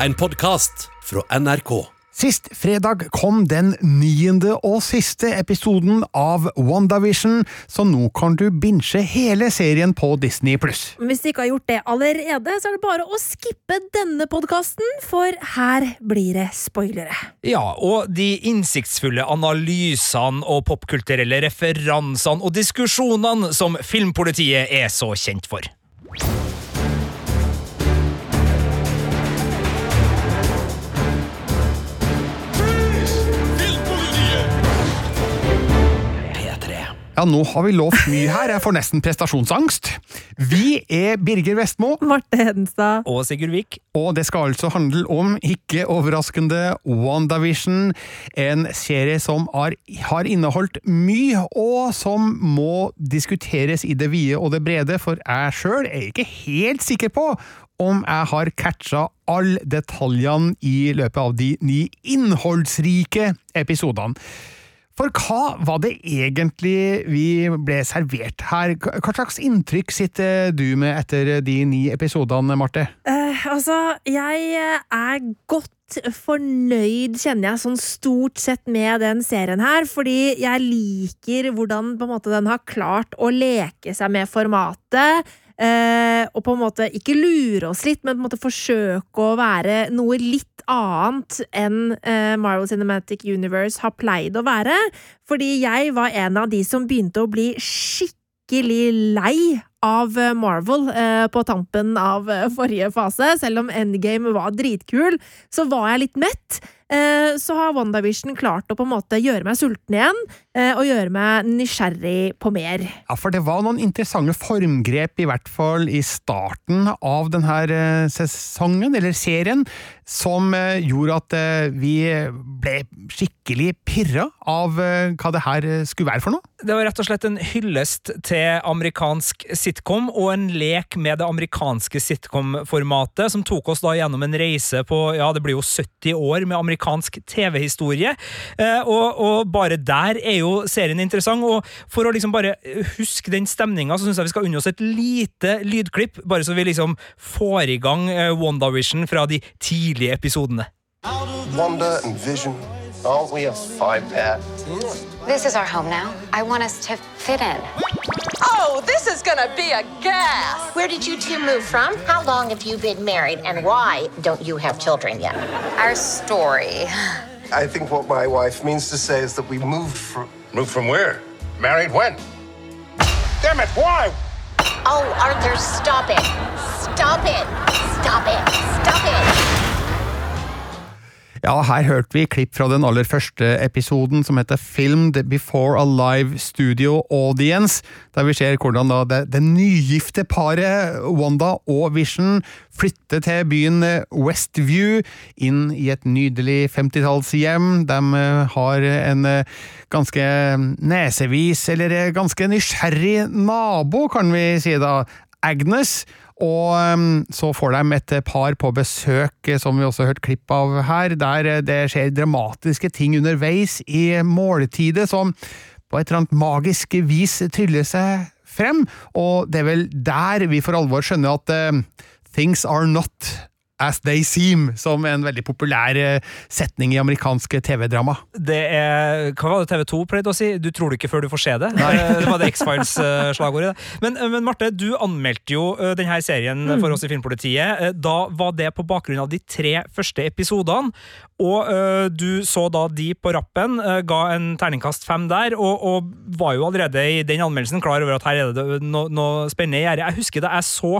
en podkast fra NRK. Sist fredag kom den niende og siste episoden av WandaVision, så nå kan du binche hele serien på Disney+. Hvis du ikke har gjort det allerede, så er det bare å skippe denne podkasten, for her blir det spoilere. Ja, og de innsiktsfulle analysene og popkulturelle referansene og diskusjonene som filmpolitiet er så kjent for. Ja, nå har vi lovt mye her, jeg får nesten prestasjonsangst. Vi er Birger Vestmo, Marte Hedenstad. Og Sigurd Vik. og det skal altså handle om, ikke overraskende, WandaVision. En serie som har, har inneholdt mye, og som må diskuteres i det vide og det brede, for jeg sjøl er ikke helt sikker på om jeg har catcha alle detaljene i løpet av de ni innholdsrike episodene. For hva var det egentlig vi ble servert her? Hva slags inntrykk sitter du med etter de ni episodene, Marte? Uh, altså, jeg eh, er godt fornøyd, kjenner jeg, sånn stort sett med den serien her, fordi jeg liker hvordan måte, den har klart å leke seg med formatet. Eh, og på en måte ikke lure oss litt, men på en måte forsøke å være noe litt annet enn eh, Marvel Cinematic Universe har pleid å være. Fordi jeg var en av de som begynte å bli skikkelig lei av eh, Marvel eh, på tampen av eh, forrige fase. Selv om Endgame var dritkul, så var jeg litt mett. Eh, så har WandaVision klart å på en måte gjøre meg sulten igjen, eh, og gjøre meg nysgjerrig på mer. Ja, for det var noen interessante formgrep, i hvert fall i starten av denne eh, sesongen, eller serien, som eh, gjorde at eh, vi ble skikkelig pirra av eh, hva det her skulle være for noe. Det var rett og slett en hyllest til amerikansk sitcom, og en lek med det amerikanske sitcom-formatet, som tok oss da gjennom en reise på ja, det blir jo 70 år med amerikansk TV-historie. Eh, og, og bare der er jo serien interessant, og for å liksom bare huske den stemninga, så syns jeg vi skal unne oss et lite lydklipp, bare så vi liksom får i gang eh, WandaVision fra de tidlige episodene. Wanda and Vision. Aren't we a five pair? This is our home now. I want us to fit in. Oh, this is gonna be a gas! Where did you two move from? How long have you been married? And why don't you have children yet? Our story. I think what my wife means to say is that we moved from. Moved from where? Married when? Damn it, why? Oh, Arthur, stop it. Stop it. Stop it. Stop it. Ja, her hørte vi klipp fra den aller første episoden som heter Filmed Before a Live Studio Audience, der vi ser hvordan da det, det nygifte paret Wanda og Vision flytter til byen Westview, inn i et nydelig 50-tallshjem. De eh, har en eh, ganske nesevis, eller eh, ganske nysgjerrig nabo, kan vi si da, Agnes. Og um, så får de et par på besøk, eh, som vi også har hørt klipp av her, der eh, det skjer dramatiske ting underveis i måltidet som på et eller annet magisk vis tryller seg frem, og det er vel der vi for alvor skjønner at uh, things are not as they seem, som en veldig populær eh, setning i amerikanske TV-drama. Det er Hva var det TV2 pleide å si? Du tror det ikke før du får se det? Nei. Det var det X-Files-slagordet. Men, eh, men Marte, du anmeldte jo eh, denne serien for oss i Filmpolitiet. Eh, Da var det på bakgrunn av de tre første episodene. Og uh, du så da de på rappen, uh, ga en terningkast fem der, og, og var jo allerede i den anmeldelsen klar over at her er det noe, no, spennende i gjære. Jeg husker da jeg så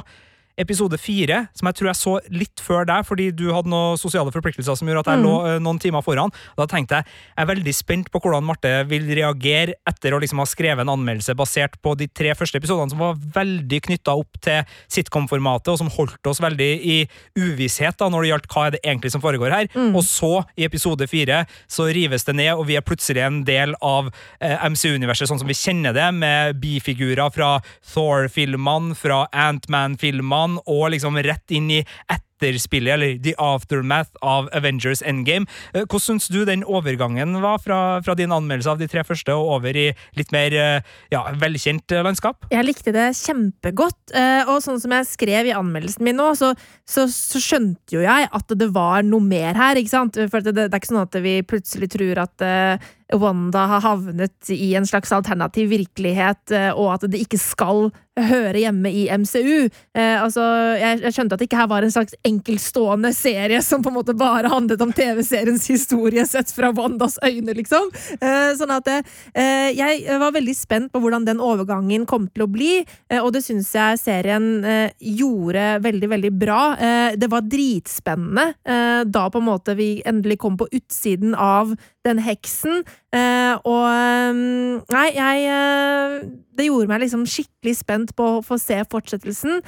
episode fire, som jeg tror jeg så litt før deg, fordi du hadde noen sosiale forpliktelser som gjorde at jeg lå eh, noen timer foran. Da tenkte jeg jeg er veldig spent på hvordan Marte vil reagere etter å liksom ha skrevet en anmeldelse basert på de tre første episodene, som var veldig knytta opp til sitcom-formatet, og som holdt oss veldig i uvisshet da, når det gjaldt hva er det egentlig som foregår her. Og så, i episode fire, så rives det ned, og vi er plutselig en del av eh, MCU-universet sånn som vi kjenner det, med bifigurer fra Thor-filmene, fra Ant-Man-filmene, og liksom rett inn i etterspillet, eller the aftermath av Avengers Endgame. Eh, Hvordan syns du den overgangen var fra, fra din anmeldelse av de tre første og over i litt mer eh, ja, velkjent eh, landskap? Jeg likte det kjempegodt, og sånn som jeg skrev i anmeldelsen min nå, så, så, så skjønte jo jeg at det var noe mer her, ikke sant? For det, det er ikke sånn at vi plutselig tror at Wanda har havnet i en slags alternativ virkelighet, og at det ikke skal høre hjemme i MCU. Eh, altså, jeg, jeg skjønte at det ikke her var en slags enkeltstående serie som på en måte bare handlet om TV-seriens historie sett fra Wandas øyne, liksom. Eh, sånn at eh, jeg var veldig spent på hvordan den overgangen kom til å bli, eh, og det syns jeg serien gjorde veldig, veldig bra. Det var dritspennende da på en måte vi endelig kom på utsiden av den heksen. Og mm, Nei, jeg Det gjorde meg liksom skikkelig spent på å få se fortsettelsen,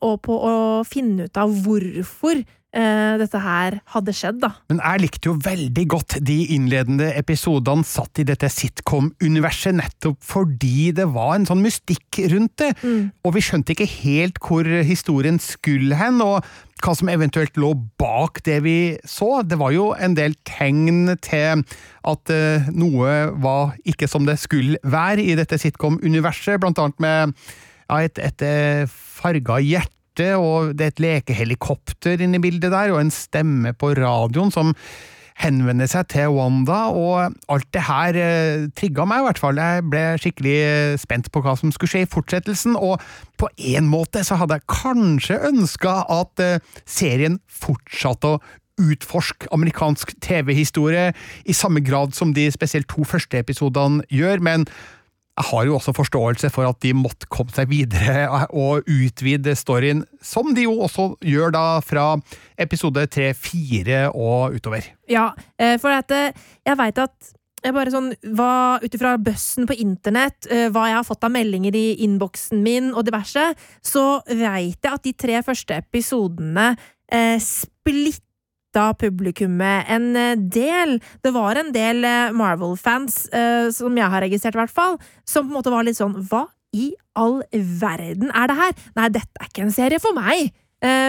og på å finne ut av hvorfor eh, dette her hadde skjedd, da. Men jeg likte jo veldig godt de innledende episodene satt i dette sitcom-universet, nettopp fordi det var en sånn mystikk rundt det, og vi skjønte ikke helt hvor historien skulle hen, og hva som eventuelt lå bak det vi så. Det var jo en del tegn til at eh, noe var ikke som det skulle være i dette sitcom-universet, blant annet med ja, et, et eh, farga hjerte og det er et lekehelikopter inne i bildet der, og en stemme på radioen som henvender seg til Wanda, og alt det her eh, trigga meg i hvert fall. Jeg ble skikkelig eh, spent på hva som skulle skje i fortsettelsen, og på en måte så hadde jeg kanskje ønska at eh, serien fortsatte å utforske amerikansk TV-historie i samme grad som de spesielt to første episodene gjør, men jeg har jo også forståelse for at de måtte komme seg videre og utvide storyen, som de jo også gjør da fra episode tre, fire og utover. Ja, eh, for at eh, jeg veit at jeg bare sånn, Ut ifra bøssen på internett, eh, hva jeg har fått av meldinger i innboksen min og diverse, så veit jeg at de tre første episodene eh, splitta publikummet en eh, del. Det var en del eh, Marvel-fans, eh, som jeg har registrert i hvert fall, som på en måte var litt sånn Hva i all verden er det her? Nei, dette er ikke en serie for meg!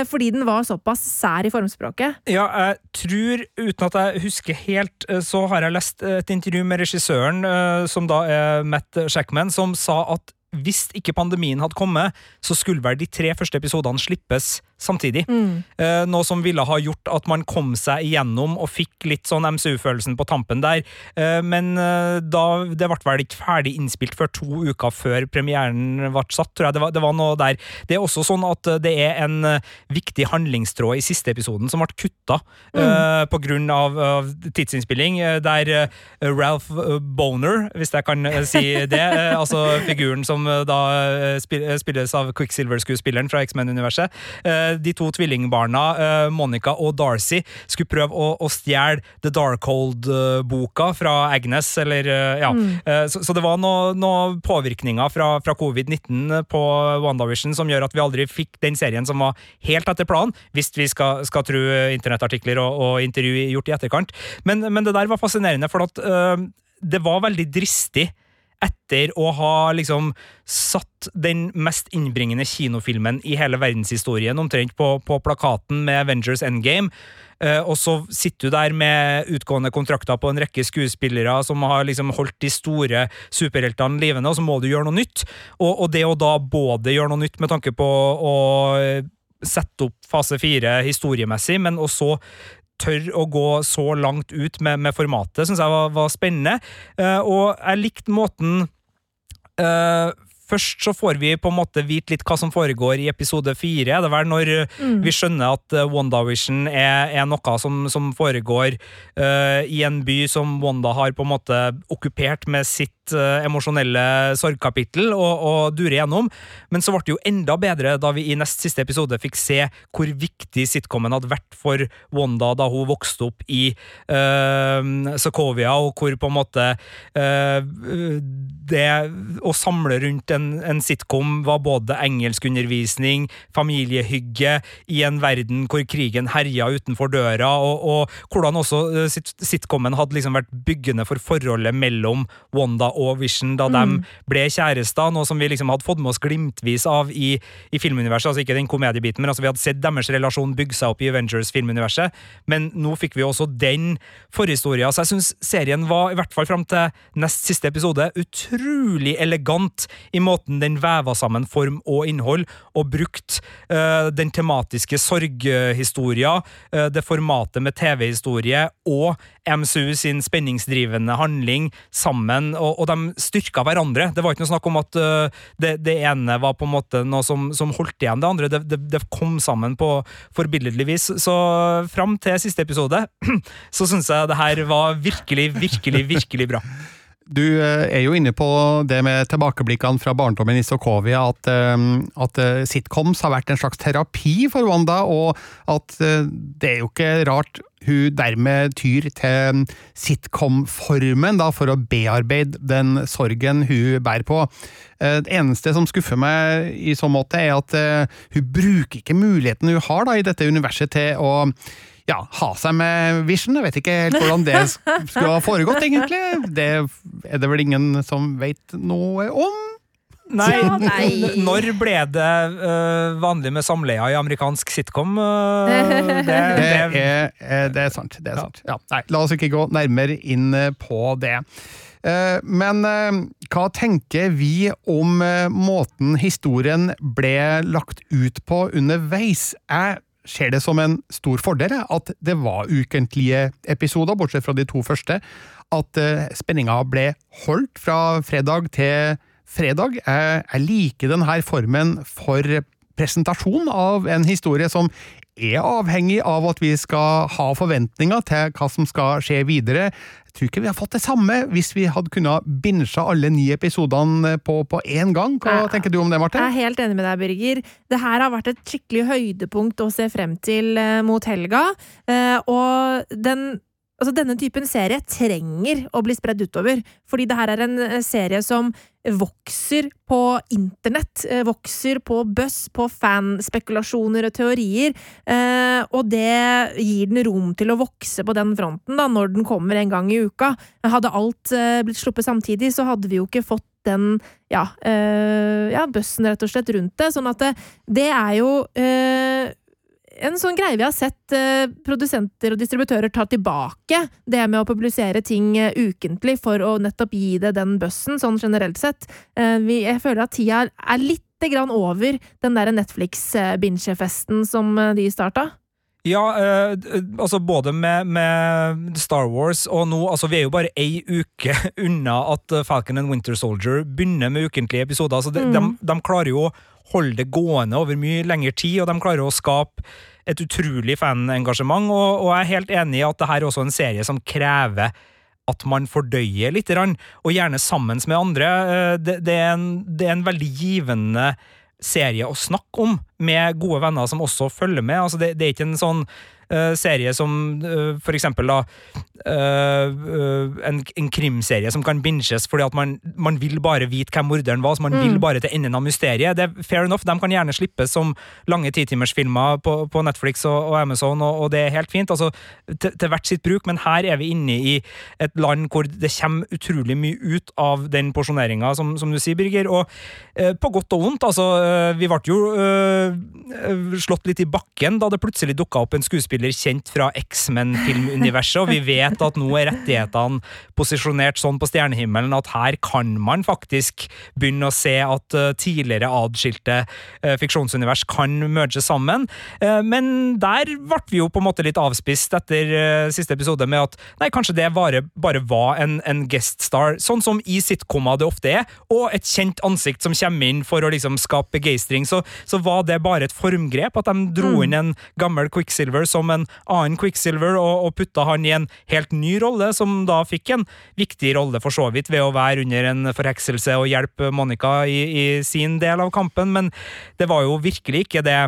Fordi den var såpass sær i formspråket. Ja, jeg tror, uten at jeg husker helt, så har jeg lest et intervju med regissøren, som da er Matt Shackman, som sa at hvis ikke pandemien hadde kommet, så skulle vel de tre første episodene slippes samtidig. Eh, noe som ville ha gjort at man kom seg igjennom og fikk litt sånn MCU-følelsen på tampen der. Eh, men eh, da, det ble vel ikke ferdig innspilt før to uker før premieren ble satt, tror jeg. Det var, det var noe der. Det er også sånn at det er en eh, viktig handlingstråd i siste episoden som ble kutta eh, på grunn av, av tidsinnspilling, eh, der eh, Ralph eh, Boner, hvis jeg kan eh, si det, eh, altså figuren som eh, da eh, spil- eh, spilles av Quicksilver-skuespilleren fra X-Men-universet, eh, de to tvillingbarna, eh, Monica og Darcy, skulle prøve å, å stjele The Darkhold-boka fra Agnes, eller eh, ja. Eh, Så, så det var noen noe påvirkninger fra, fra covid-19 på WandaVision som gjør at vi aldri fikk den serien som var helt etter planen, hvis vi skal, skal tro internettartikler og, og intervju gjort i etterkant. Men, men det der var fascinerende, for at øh, det var veldig dristig etter å ha liksom satt den mest innbringende kinofilmen i hele verdenshistorien omtrent på, på plakaten med Avengers Endgame, Uh, og så sitter du der med utgående kontrakter på en rekke skuespillere som har liksom holdt de store superheltene livende, og så må du gjøre noe nytt. Og, og det å da både gjøre noe nytt med tanke på å eh, sette opp fase fire historiemessig, men også tør å gå så langt ut med, med formatet, syns jeg var, var spennende. Eh, og jeg likte måten eh, Først så får vi på en måte vite litt hva som foregår i episode fire. Det er når vi skjønner at uh, WandaVision er, er noe som, som foregår uh, i en by som Wanda har på en måte okkupert med sitt eh, emosjonelle sorgkapittel og, og durer gjennom. Men så ble det jo enda bedre da vi i nest siste episode fikk se hvor viktig sitcomen hadde vært for Wanda da hun vokste opp i uh, Sokovia, og hvor på en måte uh, det å samle rundt en, en sitcom var både engelskundervisning, familiehygge, i en verden hvor krigen herja utenfor døra, og, og hvordan også sitcomen hadde liksom vært byggende for forholdet mellom Wanda og Vision da de ble kjærester, noe som vi liksom hadde fått med oss glimtvis av i, i filmuniverset. altså Ikke den komediebiten, men altså vi hadde sett deres relasjon bygge seg opp i Avengers-filmuniverset. Men nå fikk vi også den forhistoria. Så jeg syns serien var, i hvert fall fram til nest siste episode, utrolig elegant i måten den veva sammen form og innhold, og brukt eh, den tematiske sorghistoria, eh, det formatet med TV-historie og MCU sin spenningsdrivende handling sammen, og, og de styrka hverandre. Det var ikke noe snakk om at uh, det, det ene var på en måte noe som, som holdt igjen det andre. Det, det, det kom sammen på forbilledlig vis. Så fram til siste episode så syns jeg det her var virkelig, virkelig, virkelig bra. Du eh, er jo inne på det med tilbakeblikkene fra barndommen i Sokovia, at, eh, at eh, sitcoms har vært en slags terapi for Wanda, og at det er jo ikke rart hun dermed tyr til sitcom-formen for å bearbeide den sorgen hun bærer på. Det eneste som skuffer meg i så måte, er at hun bruker ikke muligheten hun har da, i dette universet til å ja, ha seg med Vision. Jeg vet ikke helt hvordan det skulle ha foregått, egentlig. Det er det vel ingen som vet noe om. Nei, Ja, nei. når ble det uh, vanlig med samleie i amerikansk sitcom? Uh, det, Det det, er, eh, det er sant. Det er sant. Ja, nei, la oss ikke gå nærmere inn eh, på det. Eh, Men hva tenker vi om måten historien ble lagt ut på underveis? Jeg ser det som en stor fordel at det var ukentlige episoder, bortsett fra de to første. At eh, spenninga ble holdt fra fredag til fredag. Jeg, jeg liker denne formen for presentasjon av en historie som er avhengig av at vi skal ha forventninger til hva som skal skje videre. Jeg tror ikke vi har fått det samme hvis vi hadde kunnet binsja alle ni episodene på, på én gang. Hva Ja. tenker du om det, Marte? Jeg er helt enig med deg, Birger. Det her har vært et skikkelig høydepunkt å se frem til eh, mot helga. Eh, og den Altså, denne typen serie trenger å bli spredd utover, fordi det her er en eh, serie som vokser på internett, eh, vokser på buzz, på fanspekulasjoner og teorier, eh, og det gir den rom til å vokse på den fronten da, når den kommer en gang i uka. Hadde alt blitt sluppet samtidig, så hadde vi jo ikke fått den ja, øh, ja, bøssen rett og slett rundt det. Sånn at det, det er jo eh, en sånn greie vi har sett eh, produsenter og distributører ta tilbake. Det med å publisere ting eh, ukentlig for å nettopp gi det den bøssen, sånn generelt sett. Eh, vi, jeg føler at tida er litt grann over den der Netflix-binge-festen som eh, de starta. Ja, eh, altså både med, med Star Wars og nå altså Vi er jo bare ei uke unna at eh, Falcon and Winter Soldier begynner med ukentlige episoder. Altså de, Mm. de, de klarer jo å holde det gående over mye lengre tid, og de klarer å skape et utrolig fanengasjement. Og, og jeg er helt enig i at det her er også en serie som krever at man fordøyer litt, og gjerne sammen med andre. Eh, Det, det, er en, det er en veldig givende serie å snakke om, med gode venner som også følger med. Altså det, det er ikke en sånn eh, serie som uh, for eksempel da eh, en, en krimserie som kan binges fordi at man, man vil bare vite hvem morderen var, så man vil bare til enden av mysteriet. Det er fair enough, de kan gjerne slippes som lange titimersfilmer på, på Netflix og, og Amazon, og, og det er helt fint, altså til, til hvert sitt bruk, men her er vi inne i et land hvor det kommer utrolig mye ut av den porsjoneringa, som, som du sier, Birger, og på godt og vondt, altså vi ble jo slått litt i bakken da det plutselig dukka opp en skuespiller kjent fra X-Men-filmuniverset, og vi vet at nå er rettighetene posisjonert sånn på stjernehimmelen at her kan man faktisk begynne å se at eh, tidligere adskilte eh, fiksjonsunivers kan merge sammen. Eh, men der ble vi jo på en måte litt avspist etter siste episode med at nei, kanskje det bare, bare var en, en guest star, sånn som i sitcomer det ofte er, og et kjent ansikt som kommer inn for å liksom skape begeistring, så, så var det bare et formgrep, at de dro inn en gammel Quicksilver som en annen Quicksilver, og, og putta han i en helt ny rolle, som da fikk en viktig rolle for så vidt ved å være under en forhekselse og hjelpe Monica i, i sin del av kampen, men det var jo virkelig ikke det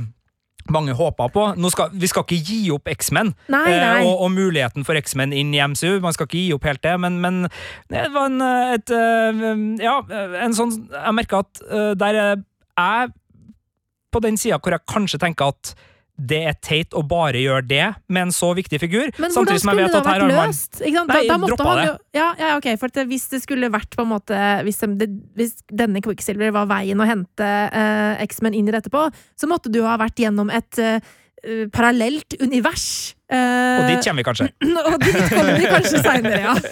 mange håpa på. Skal, vi skal ikke gi opp X-Men eh, og, og muligheten for X-Men inn i MCU. Man skal ikke gi opp helt det, men, men det var en, eh, et, eh, Ja, en sånn Jeg merka at eh, der er jeg på den sida hvor jeg kanskje tenker at det er teit å bare gjøre det med en så viktig figur. Men hvordan som jeg skulle vet det at her vært har man-? Nei, da, da måtte droppa det. jo ja, ja, ok, for det- Hvis det skulle vært på en måte Hvis, det, hvis denne Quicksilver var veien å hente uh, X-Men inn i dette på, så måtte du ha vært gjennom et eh, eh, parallelt univers. Uh, Og dit kommer vi kanskje. og dit kommer vi kanskje seinere, ja.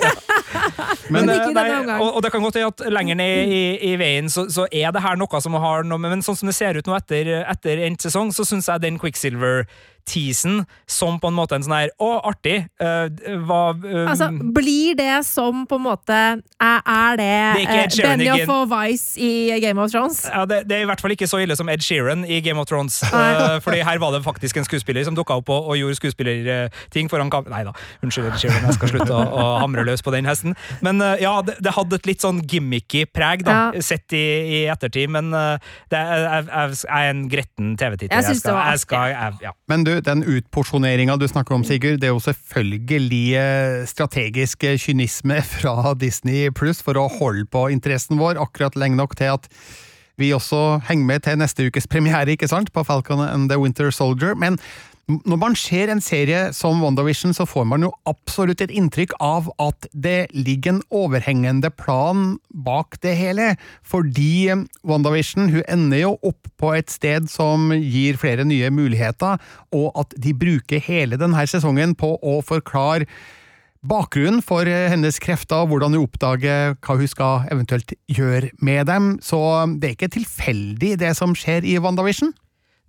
Men, men, ikke i nei, denne omgang. og, og det kan godt hende at lenger ned i, i veien så, så er det her noe som har noe med Men sånn som det ser ut nå etter, etter endt sesong, så syns jeg den Quicksilver-teasen som på en måte en sånn her Å, artig! Uh, var eh, Altså, blir det som på en måte Er, er det, Det er eh, Sheeran Benioff og Vice i Game of Thrones? ja, det, det er i hvert fall ikke så ille som Ed Sheeran i Game of Thrones. Eh, fordi her var det faktisk en skuespiller som dukka opp og, og gjorde skuespillerting foran kamp... Nei da, unnskyld Ed Sheeran, jeg skal slutte å, å hamre løs på den hesten. Men eh, ja, det, det hadde et litt sånn gimmicky preg, da, Ja. sett i, i ettertid. Men eh, det er, jeg, jeg, jeg er en gretten TV-titter. Jeg synes det var jeg skal, jeg, ja. Men du, den utporsjoneringa du snakker om, Sigurd, det er jo selvfølgelig eh, strategisk kynisme fra Disney pluss for å holde på interessen vår akkurat lenge nok til at vi også henger med til neste ukes premiere, ikke sant, på Falcon and the Winter Soldier. Men når man ser en serie som WandaVision, så får man jo absolutt et inntrykk av at det ligger en overhengende plan bak det hele. Fordi eh, WandaVision hun ender jo opp på et sted som gir flere nye muligheter, og at de bruker hele denne sesongen på å forklare bakgrunnen for eh, hennes krefter, hvordan hun oppdager hva hun skal eventuelt gjøre med dem. Så det er ikke tilfeldig, det som skjer i WandaVision.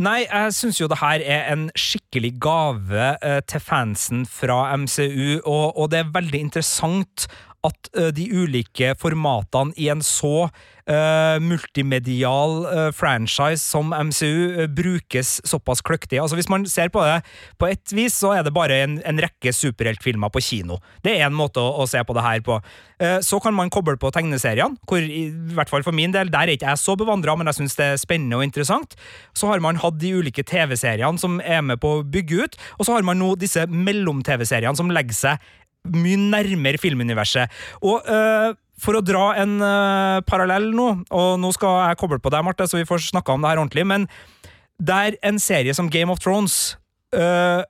Nei, jeg syns jo det her er en skikkelig gave eh, til fansen fra MCU, og, og det er veldig interessant at eh, de ulike formatene i en så Uh, multimedial uh, franchise som MCU uh, brukes såpass kløktig. Altså Hvis man ser på det på ett vis, så er det bare en, en rekke superheltfilmer på kino. Det er en måte å, å se på det her på. Så kan man koble på tegneseriene, hvor i, i hvert fall for min del, der er ikke jeg så bevandra, men jeg syns det er spennende og interessant. Så har man hatt de ulike TV-seriene som er med på å bygge ut, og så har man nå disse mellom-TV-seriene som legger seg mye nærmere filmuniverset. Og øh, for å dra en øh, parallell nå, og nå skal jeg koble på deg, Marte, så vi får snakka om det her ordentlig, men der en serie som Game of Thrones øh,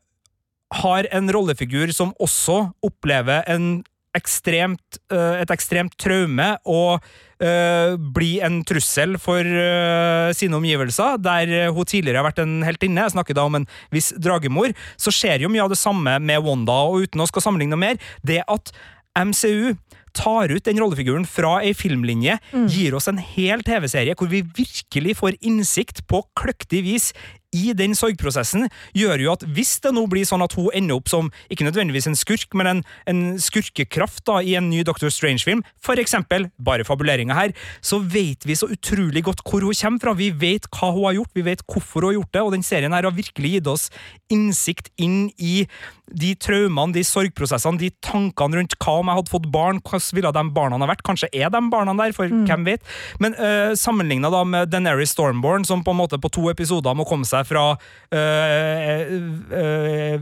har en rollefigur som også opplever en ekstremt, øh, et ekstremt traume og bli blir en trussel for øh, sine omgivelser, der hun tidligere har vært en heltinne, jeg snakker da om en viss dragemor, så skjer jo mye av det samme med Wanda, og uten å skal sammenligne mer, det at MCU tar ut den rollefiguren fra ei filmlinje, gir oss en hel TV-serie hvor vi virkelig får innsikt på kløktig vis i den sorgprosessen, gjør jo at hvis det nå blir sånn at hun ender opp som ikke nødvendigvis en skurk, men en, en skurkekraft da, i en ny Doctor Strange-film, for eksempel, bare fabuleringa her, så vet vi så utrolig godt hvor hun kommer fra. Vi vet hva hun har gjort, vi vet hvorfor hun har gjort det, og den serien her har virkelig gitt oss innsikt inn i de traumene, de sorgprosessene, de tankene rundt hva om jeg hadde fått barn, hvordan ville de barna ha vært? Kanskje er de barna der, for hvem vet? Men uh, sammenligna da med Denery Stormborn, som på en måte på to episoder må komme seg fra øh, øh,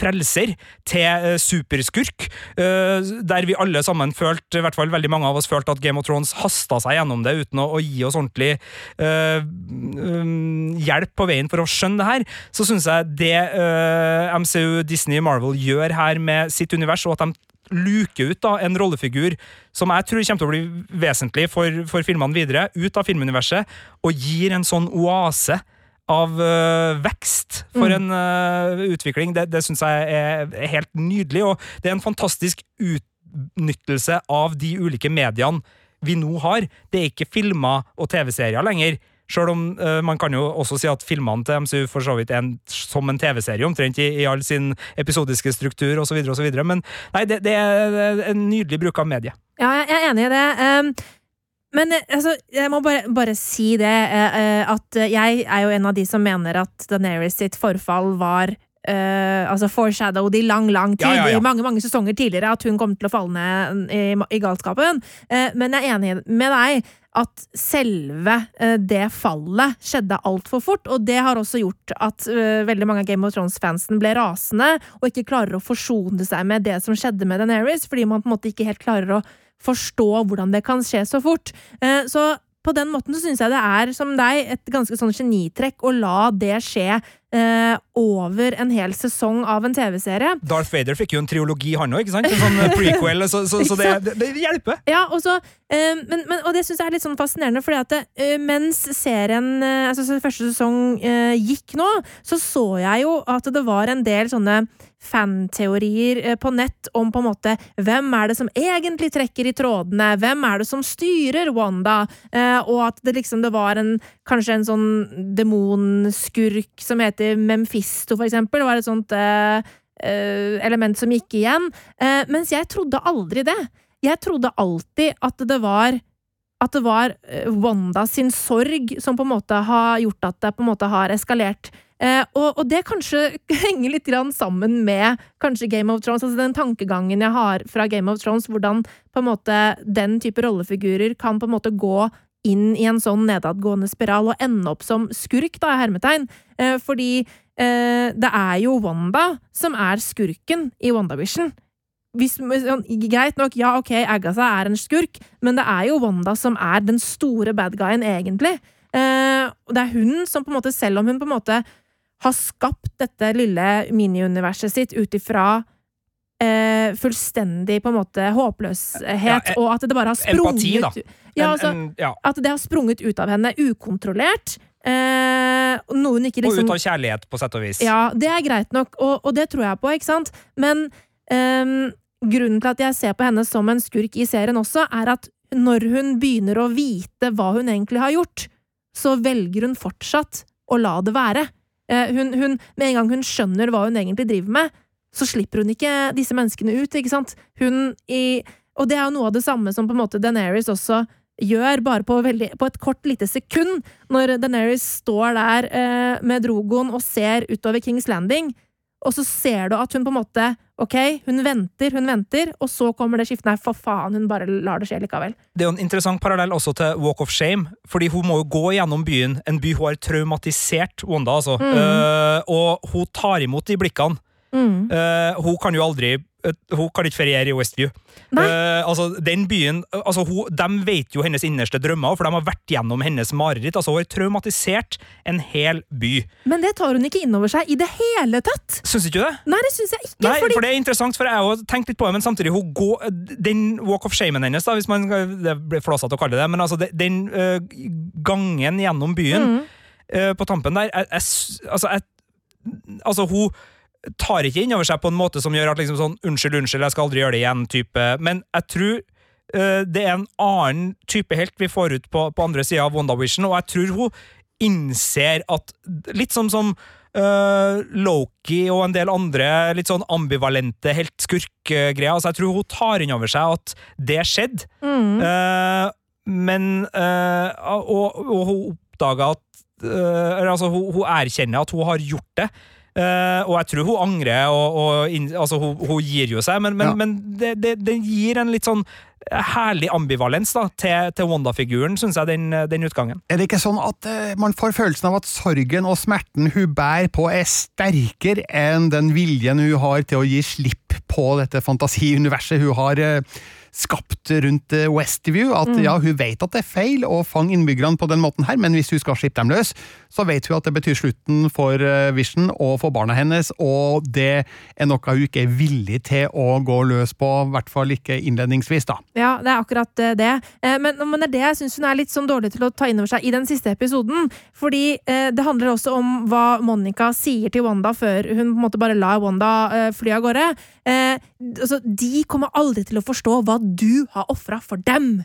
frelser til superskurk, der vi alle sammen følte, i hvert fall veldig mange av oss følte at Game of Thrones hasta seg gjennom det uten å, å gi oss ordentlig uh, um, hjelp på veien for å skjønne det her, så syns jeg det uh, MCU, Disney, Marvel gjør her med sitt univers, og at de luker ut da en rollefigur som jeg tror kommer til å bli vesentlig for, for filmene videre, ut av filmuniverset, og gir en sånn oase av øh, vekst for en øh, utvikling. Det, det syns jeg er, er helt nydelig, og det er en fantastisk utnyttelse av de ulike mediene vi nå har. Det er ikke filmer og TV-serier lenger. Selv om uh, man kan jo også si at filmene til MCU for så vidt er en, som en TV-serie, omtrent i, i all sin episodiske struktur osv., osv. Men nei, det, det er en nydelig bruk av medie. Ja, jeg er enig i det. Um, men eh, altså, jeg må bare, bare si det, eh, eh, at jeg er jo en av de som mener at Daenerys sitt forfall var eh, altså foreshadowed i lang, lang tid, Ja, ja, ja. i mange mange sesonger tidligere, at hun kom til å falle ned i, i galskapen. Uh, men jeg er enig med deg at selve uh, det fallet skjedde altfor fort, og det har også gjort at uh, veldig mange av Game of Thrones-fansen ble rasende og ikke klarer å forsone seg med det som skjedde med Daenerys, fordi man på en måte ikke helt klarer å forstå hvordan det kan skje så fort. Så på den måten så syns jeg det er, som deg, et ganske sånn genitrekk å la det skje eh, over en hel sesong av en TV-serie. Darth Vader fikk jo en triologi, han òg, ikke sant? En sånn eh, prequel, så, så, så det, det, det hjelper. Ja, og, så, eh, men, men, og det syns jeg er litt sånn fascinerende, fordi at eh, mens serien, eh, altså første sesong gikk nå, så så jeg jo at det var en del sånne fanteorier på nett om på en måte hvem er det som egentlig trekker i trådene, hvem er det som styrer Wanda, og at det liksom det var en kanskje en sånn demonskurk som heter Memphisto, for eksempel, var et sånt uh, element som gikk igjen, Uh, mens jeg trodde aldri det. Jeg trodde alltid at det var at det var Wanda sin sorg som på en måte har gjort at det på en måte har eskalert. Eh, og, og, det kanskje henger litt sammen med kanskje Game of Thrones, altså den tankegangen jeg har fra Game of Thrones, hvordan på en måte den type rollefigurer kan på en måte gå inn i en sånn nedadgående spiral og ende opp som skurk, da, hermetegn. Eh, fordi eh, det er jo Wanda som er skurken i WandaVision hvis, sånn, greit nok, ja, ok, Agatha er en skurk, men det er jo Wanda som er den store bad egentlig. Eh, det er hun som på en måte, selv om hun på en måte har skapt dette lille miniuniverset sitt ut ifra eh, fullstendig på en måte håpløshet, ja, en, og at det bare har sprunget Empati, da. Ja, altså, en, en, ja. At det har sprunget ut av henne ukontrollert. Eh, ikke liksom Og ut av kjærlighet, på sett og vis. Ja, det er greit nok, og, og det tror jeg på, ikke sant? Men eh, grunnen til at jeg ser på henne som en skurk i serien også, er at når hun begynner å vite hva hun egentlig har gjort, så velger hun fortsatt å la det være. Uh, hun, hun, med en gang hun skjønner hva hun egentlig driver med, så slipper hun ikke disse menneskene ut, ikke sant? Hun i Og det er jo noe av det samme som på en måte Deneris også gjør, bare på, veldig, på et kort lite sekund, når Deneris står der eh, med Drogon og ser utover Kings Landing og så ser du at hun på en måte Ok, hun venter, hun venter, og så kommer det skiftet. Nei, for faen, hun bare lar det skje likevel. Det er jo en interessant parallell også til Walk of Shame, fordi hun må jo gå gjennom byen, en by hun har traumatisert, Wanda, altså, mm. uh, og hun tar imot de blikkene. Mm. Uh, hun kan jo aldri hun kan ikke feriere i Westview. Uh, altså, den byen, altså, hun, De vet jo hennes innerste drømmer, for de har vært gjennom hennes mareritt. Altså, hun har traumatisert en hel by. Men det tar hun ikke inn over seg i det hele tatt! Syns ikke du det? Nei, det syns jeg ikke. Nei, fordi... for Det er interessant, for jeg har tenkt litt på det, men samtidig hun går, den walk of shamen hennes, da, hvis man det blir flåsete å kalle det men altså, den gangen gjennom byen mm. på tampen der jeg, jeg, altså, jeg, altså, hun tar ikke inn over seg på en måte som gjør at liksom sånn 'unnskyld, unnskyld, jeg skal aldri gjøre det igjen'-type. Men jeg tror uh, det er en annen type helt vi får ut på, på andre sida av WandaVision, og jeg tror hun innser at Litt som som uh, Loki og en del andre litt sånn ambivalente helt-skurk-greier. Altså, jeg tror hun tar inn over seg at det skjedde, mm. uh, men og, og, hun oppdaga at Altså, hun, hun erkjenner at hun har gjort det. Uh, og jeg tror hun angrer, og, og in, altså, hun, hun, gir jo seg, men, men, ja. men det, det, det, gir en litt sånn herlig ambivalens da, til, til Wanda-figuren, syns jeg, den, den, utgangen. Er det ikke sånn at uh, man får følelsen av at sorgen og smerten hun bærer på, er sterkere enn den viljen hun har til å gi slipp på dette fantasiuniverset hun har uh, skapt rundt eh, Westview. At mm. ja, hun vet at det er feil å fange innbyggerne på den måten her, men hvis hun skal slippe dem løs, så vet hun at det betyr slutten for eh, Vision og for barna hennes, og det er noe hun ikke er villig til å gå løs på, i hvert fall ikke innledningsvis, da. Ja, det er akkurat eh, det. Men, men det er det jeg syns hun er litt sånn dårlig til å ta inn over seg i den siste episoden. Fordi det handler også om hva Monica sier til Wanda før hun på en måte bare lar Wanda fly av gårde. Altså, de kommer aldri til å forstå hva du har ofra for dem!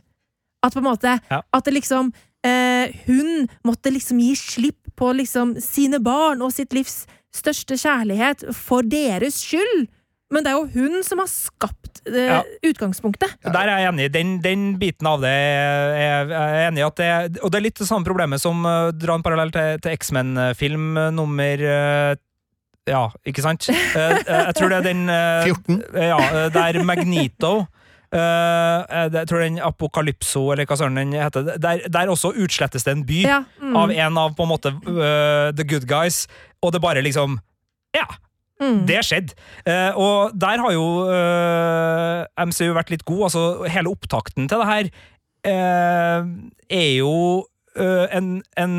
At på en måte ja. At det liksom eh, Hun måtte liksom gi slipp på liksom sine barn og sitt livs største kjærlighet for deres skyld! Men det er jo hun som har skapt eh, ja. utgangspunktet. Der er jeg enig. Den, den biten av det er jeg enig i. at det, Og det er litt det samme problemet som uh, drar en parallell til, til X-Men-film uh, nummer uh, ja, ikke sant? jeg tror det er den 14. Ja, der Magnito Uh, jeg tror den Apokalypso, eller hva søren den heter, der, der, også utslettes det en by ja, mm. av en av på en måte uh, the good guys, og det bare liksom Ja! Mm. Det skjedde. Uh, og der har jo MCU vært litt god. Altså, hele opptakten til det her er jo en, en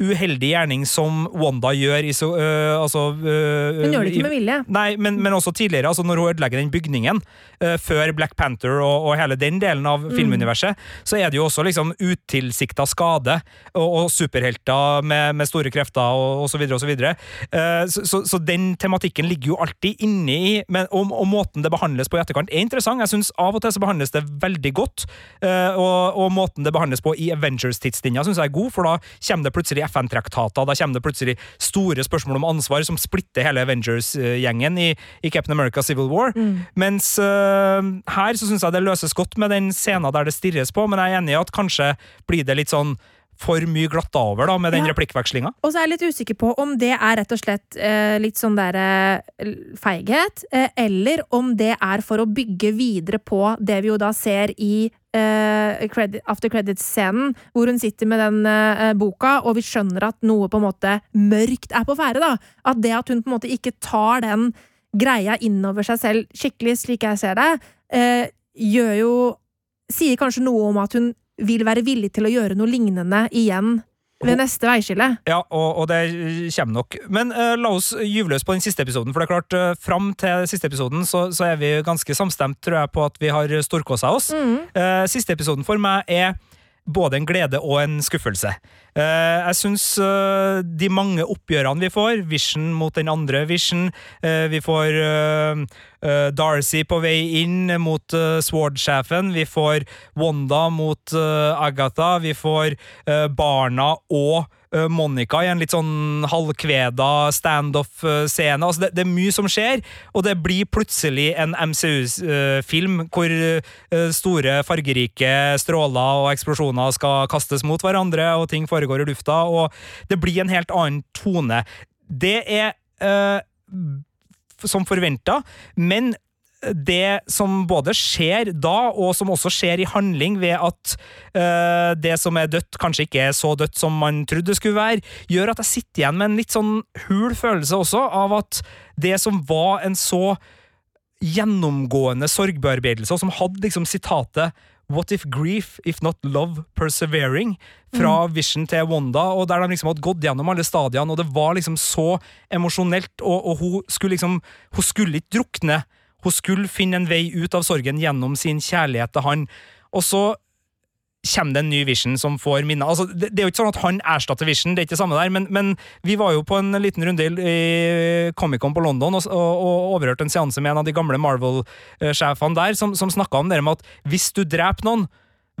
uheldig gjerning som Wanda gjør i så øh, altså, øh, Hun gjør det ikke med vilje. Nei, men, men også tidligere, altså når hun ødelegger den bygningen, øh, før Black Panther og, og hele den delen av Mm. filmuniverset, så er det jo også liksom utilsikta skade og, og superhelter med, med store krefter og, og så videre og så videre. Eh, så, så, så den tematikken ligger jo alltid inni i, men, og, og måten det behandles på i etterkant er interessant. Jeg synes av og til så behandles det veldig godt, uh, og, måten det behandles på i Avengers-tidslinja synes jeg er god, for da kommer det plutselig FN-traktater, da kommer det plutselig store spørsmål om ansvar som splitter hele Avengers-gjengen i, i Captain America Civil War. Mens uh, her så syns jeg det løses godt med den scenen der det stirres på, men jeg er enig i at kanskje blir det litt sånn for mye glatta over da, med den Ja. replikkvekslinga. Og så er jeg litt usikker på om det er rett og slett eh, litt sånn der eh, feighet, eh, eller om det er for å bygge videre på det vi jo da ser i eh, credit, after credits-scenen, hvor hun sitter med den eh, boka, og vi skjønner at noe på en måte mørkt er på ferde. da. At det at hun på en måte ikke tar den greia innover seg selv skikkelig, slik jeg ser det, eh, gjør jo Sier kanskje noe om at hun vil være villig til å gjøre noe lignende igjen ved neste veiskille. Ja, og, og det kommer nok. Men uh, la oss gyve løs på den siste episoden. For det er klart, uh, fram til siste episoden så, så er vi ganske samstemt, tror jeg, på at vi har storkosa oss. Eh, siste episoden for meg er både en glede og en skuffelse. Jeg syns de mange oppgjørene vi får, Vision mot den andre Vision, vi får Darcy på vei inn mot uh, Sword-sjefen, vi får Wanda mot eh, Agatha, vi får eh, barna og eh, Monica i en litt sånn halvkveda standoff-scene. Altså det, det er mye som skjer, og det blir plutselig en MCU-film hvor eh, store, fargerike stråler og eksplosjoner skal kastes mot hverandre, og ting foregår i lufta, og det blir en helt annen tone. Det er eh, som forventa, men det som både skjer da, og som også skjer i handling ved at øh, det som er dødt, kanskje ikke er så dødt som man trodde det skulle være, gjør at jeg sitter igjen med en litt sånn hul følelse også av at det som var en så gjennomgående sorgbearbeidelse, og som hadde liksom sitatet What if grief, if not love, persevering? Fra Vision til Wanda, og der de liksom hadde gått gjennom alle stadiene, og det var liksom så emosjonelt, og, og hun skulle liksom Hun skulle ikke drukne. Hun skulle finne en vei ut av sorgen gjennom sin kjærlighet til han. Og så kommer det en ny Vision som får minner. Altså, det, det er jo ikke sånn at han erstatter Vision, det er ikke det samme der, men, men vi var jo på en liten runde i Comic-Con på London og, og, og overhørte en seanse med en av de gamle Marvel-sjefene der, som, som snakka om det med at hvis du dreper noen,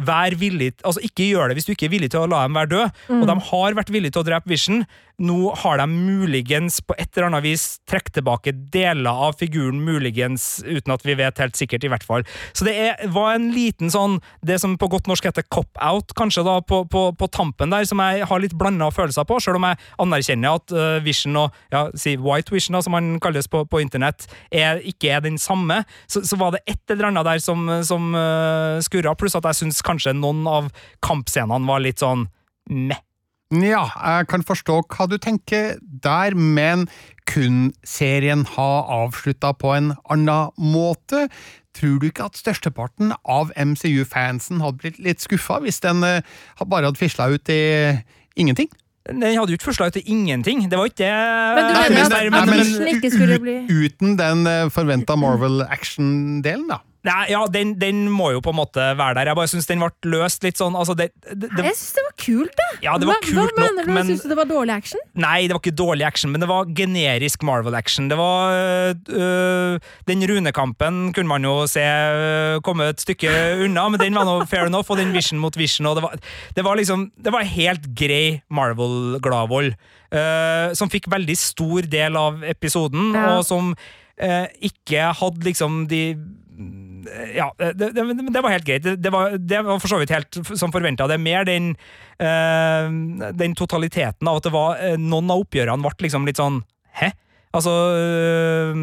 Vær villig, altså Ikke gjør det hvis du ikke er villig til å la dem være døde. Og de har vært villige til å drepe Vision. Nå har de muligens på et eller annet vis trukket tilbake deler av figuren, muligens, uten at vi vet helt sikkert, i hvert fall. Så det er, var en liten sånn Det som på godt norsk heter cop-out, kanskje, da, på, på, på tampen der, som jeg har litt blanda følelser på, selv om jeg anerkjenner at uh, Vision og ja, si White Vision, da, som han kalles på, på internett, er, ikke er den samme. Så, så var det et eller annet der som, som uh, skurra, pluss at jeg syns kanskje noen av kampscenene var litt sånn meh. Ja, jeg kan forstå hva du tenker der, men kun serien ha avslutta på en annen måte? Tror du ikke at størsteparten av MCU-fansen hadde blitt litt skuffa hvis den eh, bare hadde fisla ut i ingenting? Den hadde jo ikke forslag til ingenting. Det var ikke det Men du mener at, at Uten den forventa Marvel-action-delen, da. Nei, ja, den, den må jo på en måte være der. Jeg bare syns den ble løst litt sånn altså det, det, det, Jeg syns det var kult, det! Ja, det var Hva- kult Hva nok, mener du? men- Syns du det var dårlig action? Nei, det var ikke dårlig action, men det var generisk Marvel-action. Det var øh, øh, Den runekampen kunne man jo se øh, komme et stykke unna, men den var nå fair enough, og den Vision mot Vision, og det var, det var liksom Det var helt grei Marvel-gladvold, øh, som fikk veldig stor del av episoden, Ja. og som øh, ikke hadde liksom de ja, det, det, det var helt greit. Det, det, var, var for så vidt helt som forventa. Det er mer den, eh, den totaliteten av at det var eh, Noen av oppgjørene ble liksom litt sånn Hæ? Altså eh,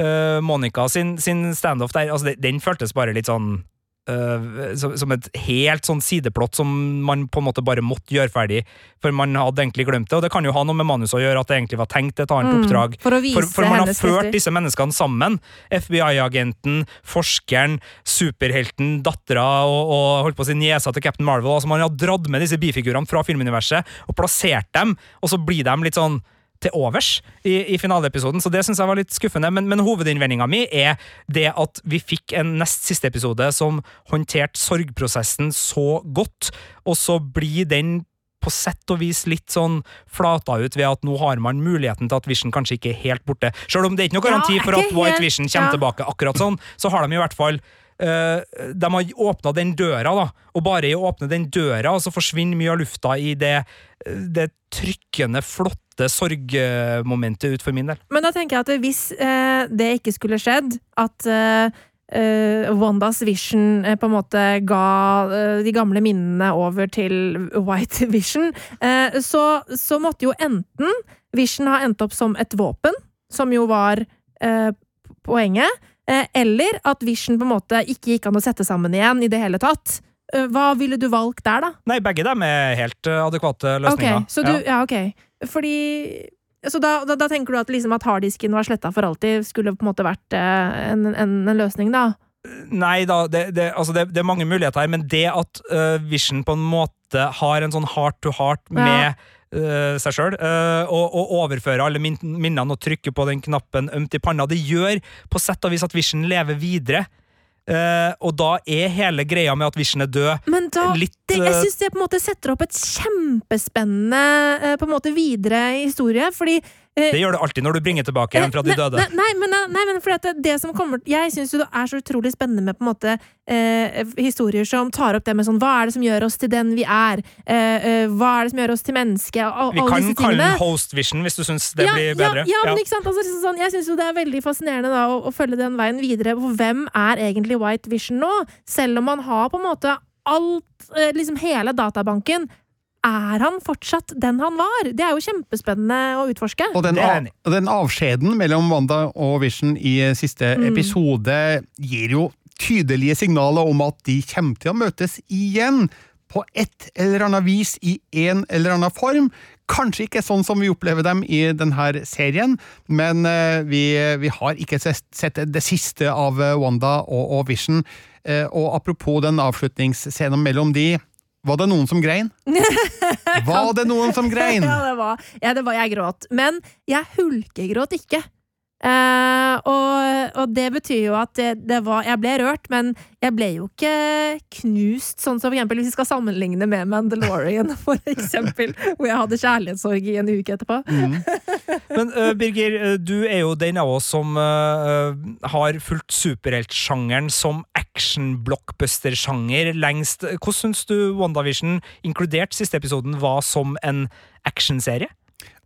eh, Monica sin, sin standoff der, altså, det- den føltes bare litt sånn øh, som, som et helt sånn sideplott som man på en måte bare måtte gjøre ferdig, for man hadde egentlig glemt det. Og det kan jo ha noe med manuset å gjøre, at det egentlig var tenkt et annet Mm, oppdrag. for for, for man har ført disse menneskene sammen. FBI-agenten, forskeren, superhelten, dattera og, og holdt på å si niesa til Captain Marvel. altså Man har dratt med disse bifigurene fra filmuniverset og plassert dem, og så blir de litt sånn til overs i, i finaleepisoden, så det syns jeg var litt skuffende. Men, men hovedinnvendinga mi er det at vi fikk en nest siste episode som håndterte sorgprosessen så godt, og så blir den på sett og vis litt sånn flata ut ved at nå har man muligheten til at Vision kanskje ikke er helt borte. Selv om det er ikke noe garanti for at White Vision kommer ja. tilbake akkurat sånn, så har de i hvert fall de har åpna den døra, da, og bare i å åpne den døra, så forsvinner mye av lufta i det, det trykkende, flotte sorgmomentet ut for min del. Men da tenker jeg at hvis eh, det ikke skulle skjedd, at eh, eh, Wandas Vision eh, på en måte ga eh, de gamle minnene over til White Vision, eh, så, så måtte jo enten Vision ha endt opp som et våpen, som jo var eh, poenget, eh, eller at Vision på en måte ikke gikk an å sette sammen igjen i det hele tatt. Eh, hva ville du valgt der, da? Nei, begge dem er helt eh, adekvate løsninger. Ok, så du, Ja. ja. ok. Fordi Så da, da, da tenker du at liksom at harddisken var sletta for alltid, skulle på en måte vært eh, en, en, en løsning, da? Nei da, det, det, altså det, det er mange muligheter her, men det at uh, Vision på en måte har en sånn heart to heart med øh, seg sjøl, og, og overfører alle min, minnene og trykker på den knappen ømt i panna, det gjør på sett og vis at Vision lever videre. Uh, og da er hele greia med at Vision er død, Men da litt det, Jeg syns det på en måte setter opp et kjempespennende uh, på en måte videre historie, fordi eh, Det gjør det alltid når du bringer tilbake en fra de døde. Nei, nei, men, nei, men det, det som kommer Jeg syns det er så utrolig spennende med på en måte eh, historier som tar opp det med sånn Hva er det som gjør oss til den vi er? Eh, eh, hva er det som gjør oss til menneske? Og, Vi kan kalle den Host Vision hvis du syns det blir ja, bedre. Ja, men ikke sant? Altså, liksom sånn, jeg syns jo det er veldig fascinerende da, å, å følge den veien videre. For hvem er egentlig White Vision nå? Selv om man har på en måte alt, eh, liksom hele databanken. Er han fortsatt den han var? Det er jo kjempespennende å utforske. Og den, av, den avskjeden mellom Wanda og Vision i siste Mm. episode gir jo tydelige signaler om at de kommer til å møtes igjen på et eller annet vis i en eller annen form. Kanskje ikke sånn som vi opplever dem i denne serien, men eh, vi, vi har ikke sett sett det siste av eh, Wanda og, og Vision. Eh, Og apropos den avslutningsscenen mellom de, var det noen som grein? Var det noen som grein? Ja, det var, ja, det var jeg gråt. Men jeg hulkegråt ikke. Eh, og, og det betyr jo at det, det var Jeg ble rørt, men jeg ble jo ikke knust, sånn som for eksempel hvis vi skal sammenligne med Mandalorian, for eksempel, hvor jeg hadde kjærlighetssorg i en uke etterpå. Men uh, Birger, øh, du er jo den av oss som uh, har fulgt superheltsjangeren som action-blockbuster-sjanger lengst. Hvordan syns du WandaVision, inkludert siste episoden, var som en actionserie?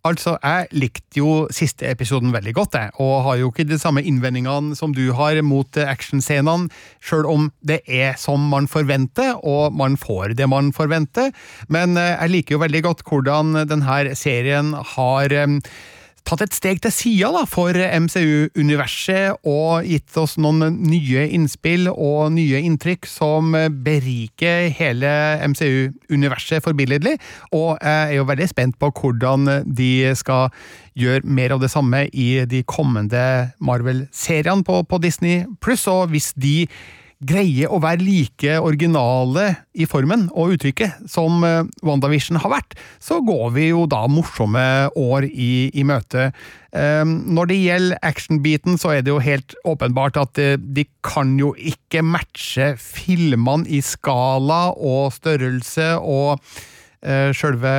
Altså, jeg likte jo siste episoden veldig godt, jeg, og har jo ikke de samme innvendingene som du har mot actionscenene, sjøl om det er som man forventer, og man får det man forventer. Men eh, jeg liker jo veldig godt hvordan denne serien har eh, tatt et steg til sida for MCU-universet og gitt oss noen nye innspill og nye inntrykk som beriker hele MCU-universet forbilledlig. Og jeg er jo veldig spent på hvordan de skal gjøre mer av det samme i de kommende Marvel-seriene på, på Disney pluss, og hvis de greier å være like originale i formen og uttrykket som eh, WandaVision har vært, så går vi jo da morsomme år i, i møte. Eh, Når det gjelder actionbiten, så er det jo helt åpenbart at eh, de kan jo ikke matche filmene i skala og størrelse og sjølve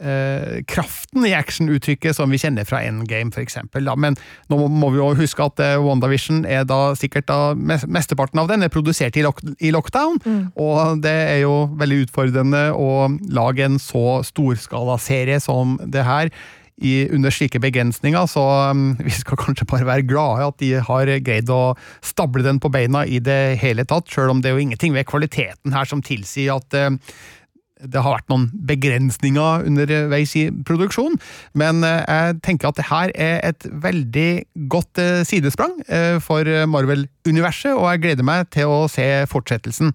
eh, kraften i actionuttrykket som vi kjenner fra Endgame, eksempel. Men nå må- vi jo huske at eh, WandaVision er da sikkert da Mesteparten av den er produsert i, lock, i lockdown, og det er jo veldig utfordrende å lage en så storskalaserie som det her. I, under slike begrensninger, så um, vi skal kanskje bare være glade at de har greid å stable den på beina i det hele tatt, sjøl om det er jo ingenting ved kvaliteten her som tilsier at eh, det har vært noen begrensninger underveis i produksjon, men eh, jeg tenker at det her er et veldig godt eh, sidesprang eh, for Marvel-universet, og jeg gleder meg til å se fortsettelsen.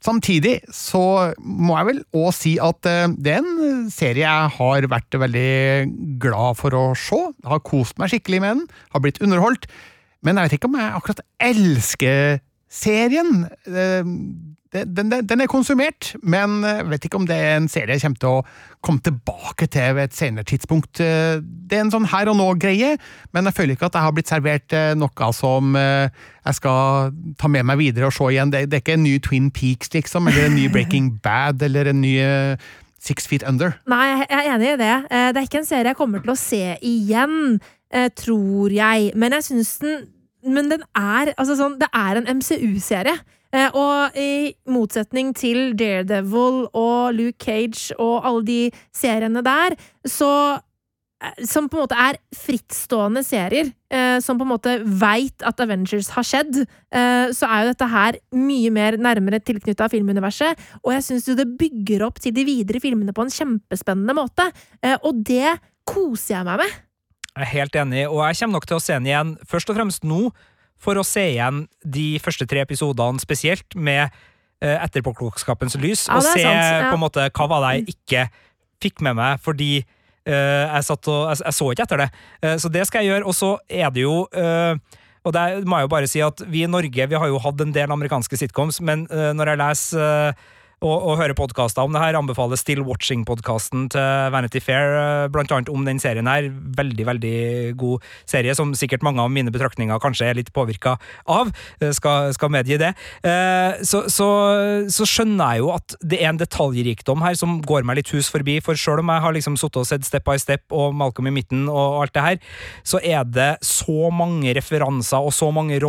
Samtidig så må jeg vel òg si at det er en serie jeg har vært veldig glad for å se. Jeg har kost meg skikkelig med den, har blitt underholdt. Men jeg vet ikke om jeg akkurat elsker serien. Eh, Den, den, den er konsumert, men jeg vet ikke om det er en serie jeg kommer til å komme tilbake til ved et senere tidspunkt. Eh, Det er en sånn her og nå-greie, men jeg føler ikke at jeg har blitt servert eh, noe som eh, jeg skal ta med meg videre og se igjen. Det, det er ikke en ny Twin Peaks, liksom, eller en ny Breaking Bad, eller en ny eh, Six Feet Under. Nei, jeg er enig i det. Eh, Det er ikke en serie jeg kommer til å se igjen, eh, tror jeg. Men jeg syns den Men den er altså sånn Det er en MCU-serie. Eh, Og i motsetning til Daredevil og Luke Cage og alle de seriene der, så eh, som på en måte er frittstående serier, eh, som på en måte veit at Avengers har skjedd, så er jo dette her mye mer nærmere tilknytta filmuniverset, og jeg syns jo det bygger opp til de videre filmene på en kjempespennende måte, og det koser jeg meg med. Jeg er helt enig, og jeg kommer nok til å se den igjen først og fremst nå, for å se igjen de første tre episodene spesielt, med eh, etterpåklokskapens lys, Ja, og se sant, ja. på en måte hva var det jeg ikke fikk med meg, fordi uh, jeg, satt og, jeg, jeg så ikke etter det. Uh, så det skal jeg gjøre, og så er det jo uh, og det må jeg jo bare si at Vi i Norge vi har jo hatt en del amerikanske sitcoms, men eh, når jeg leser eh, og, høre podkaster om det her, anbefaler Still Watching-podkasten til Vanity Fair, eh, blant annet om den serien her. Veldig, veldig god serie, som sikkert mange av mine betraktninger kanskje er litt påvirka av. Eh, Skal, skal medgi det. Eh, Så, så, så skjønner jeg jo at det er en detaljrikdom her som går meg litt hus forbi, for sjøl om jeg har liksom sittet og sett Step by Step og Malcolm i midten og alt det her, så er det så mange referanser og så mange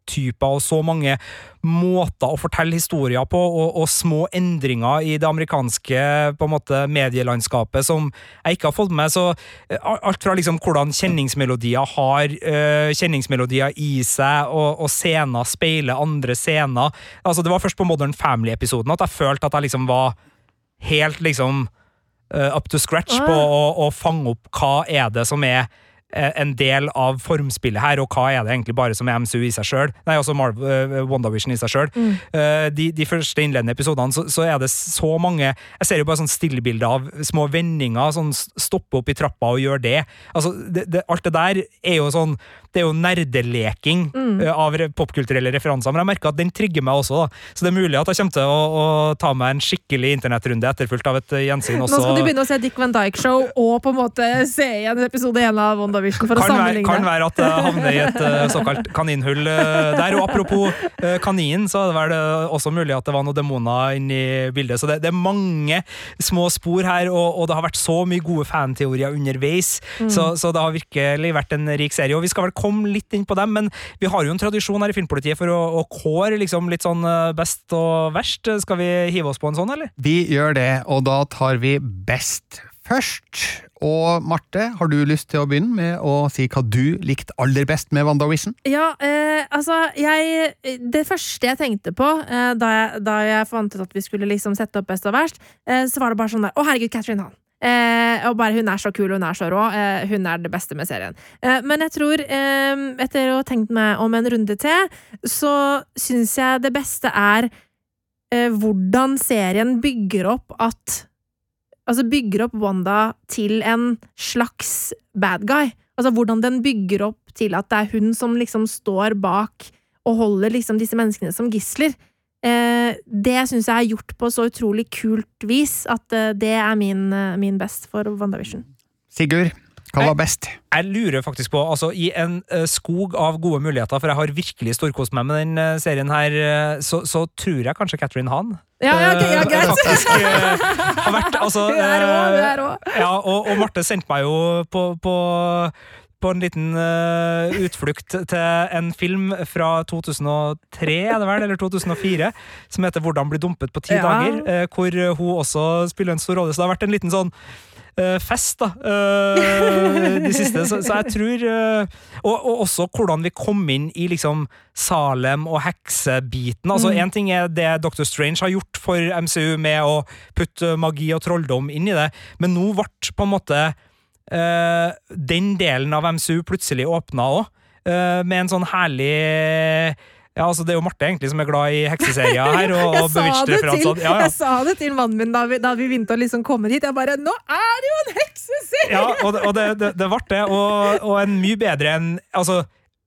rollefigurtyper og så mange måter å fortelle historier på, og, og små endringer i det amerikanske måte, medielandskapet som jeg ikke har fått med. Så eh, alt fra liksom hvordan kjenningsmelodier har uh, kjenningsmelodier i seg, og, og scener speiler andre scener. Altså, det var først på Modern Family-episoden at jeg følte at jeg liksom var helt liksom uh, up to scratch Ah. på å, å fange opp hva er det som er en del av formspillet her, og hva er det egentlig bare som er MCU i seg sjøl? Nei, altså uh, WandaVision i seg sjøl. de, de første innledende episodene så, så er det så mange Jeg ser jo bare sånn stillbilder av små vendinger, sånn stoppe opp i trappa og gjøre det. Altså, det, det, alt det der er jo sånn Det er jo nerdeleking eh, av popkulturelle referanser, men jeg merker at den trigger meg også, da. Så det er mulig at jeg kommer til å, å ta meg en skikkelig internettrunde etterfulgt av et gjensyn gjensyn Nå skal du begynne å se Dick Van Dyke-show og på en måte se igjen episode én av WandaVision for å kan være, kan være at jeg havner i et eh, såkalt kaninhull eh, der. Og apropos kanin, kaninen, så er det vel eh, også mulig at det var noen demoner inni bildet. Så det, det er mange små spor her, og, og det har vært så mye gode fanteorier underveis. Så, så det har virkelig vært en rik serie. Og vi skal vel komme litt inn på dem, men vi har jo en tradisjon her i Filmpolitiet for å, å kåre liksom litt sånn eh, best og verst. Skal vi hive oss på en sånn, eller? Vi gjør det, og da tar vi best først. Og Marte, har du lyst til å begynne med å si hva du likte aller best med WandaVision? Ja, eh, altså jeg, Det første jeg tenkte på eh, da, jeg, da jeg fant ut at vi skulle liksom sette opp Best og verst, eh, så var det bare sånn der Å, herregud, Catherine Hahn! Eh, og bare Hun er så kul, hun er så rå. Eh, hun er det beste med serien. Eh, men jeg tror, eh, etter å ha tenkt meg om en runde til, så syns jeg det beste er eh, hvordan serien bygger opp at Altså bygger opp Wanda til en slags bad guy. Altså hvordan den bygger opp til at det er hun som liksom står bak og holder liksom disse menneskene som gisler. Eh, det syns jeg er gjort på så utrolig kult vis at eh, det er min, eh, min best for WandaVision. Sigurd, hva var best? Jeg lurer faktisk på, altså I en uh, skog av gode muligheter, for jeg har virkelig storkost meg med den uh, serien her, uh, så, så tror jeg kanskje Catherine Hahn Ja, ja, okay, ja, eh, greit. faktisk eh, har vært altså, Hun er rå, hun er rå. eh, Ja, og, og Marte sendte meg jo på, på på en liten uh, utflukt til en film fra 2003, er det vel, eller 2004, som heter 'Hvordan bli dumpet på ti Ja. dager', eh, hvor hun også spiller en stor rolle. Så det har vært en liten sånn fest, da, eh, de siste. Så, så jeg tror eh, og, og også hvordan vi kom inn i liksom Salem og heksebiten. Altså, Mm. Ting er det Dr. Strange har gjort for MCU med å putte magi og trolldom inn i det, men nå ble på en måte eh, den delen av MCU plutselig åpna òg, med en sånn herlig ja, altså Det er jo Marte egentlig som er glad i hekseserier her. og, Jeg og til, Ja, ja. jeg sa det til mannen min da vi, da vi begynte å liksom komme hit. Jeg bare 'Nå er det jo en hekseserie!' Ja, og det, og det, det, det ble det, og, og en mye bedre enn Altså,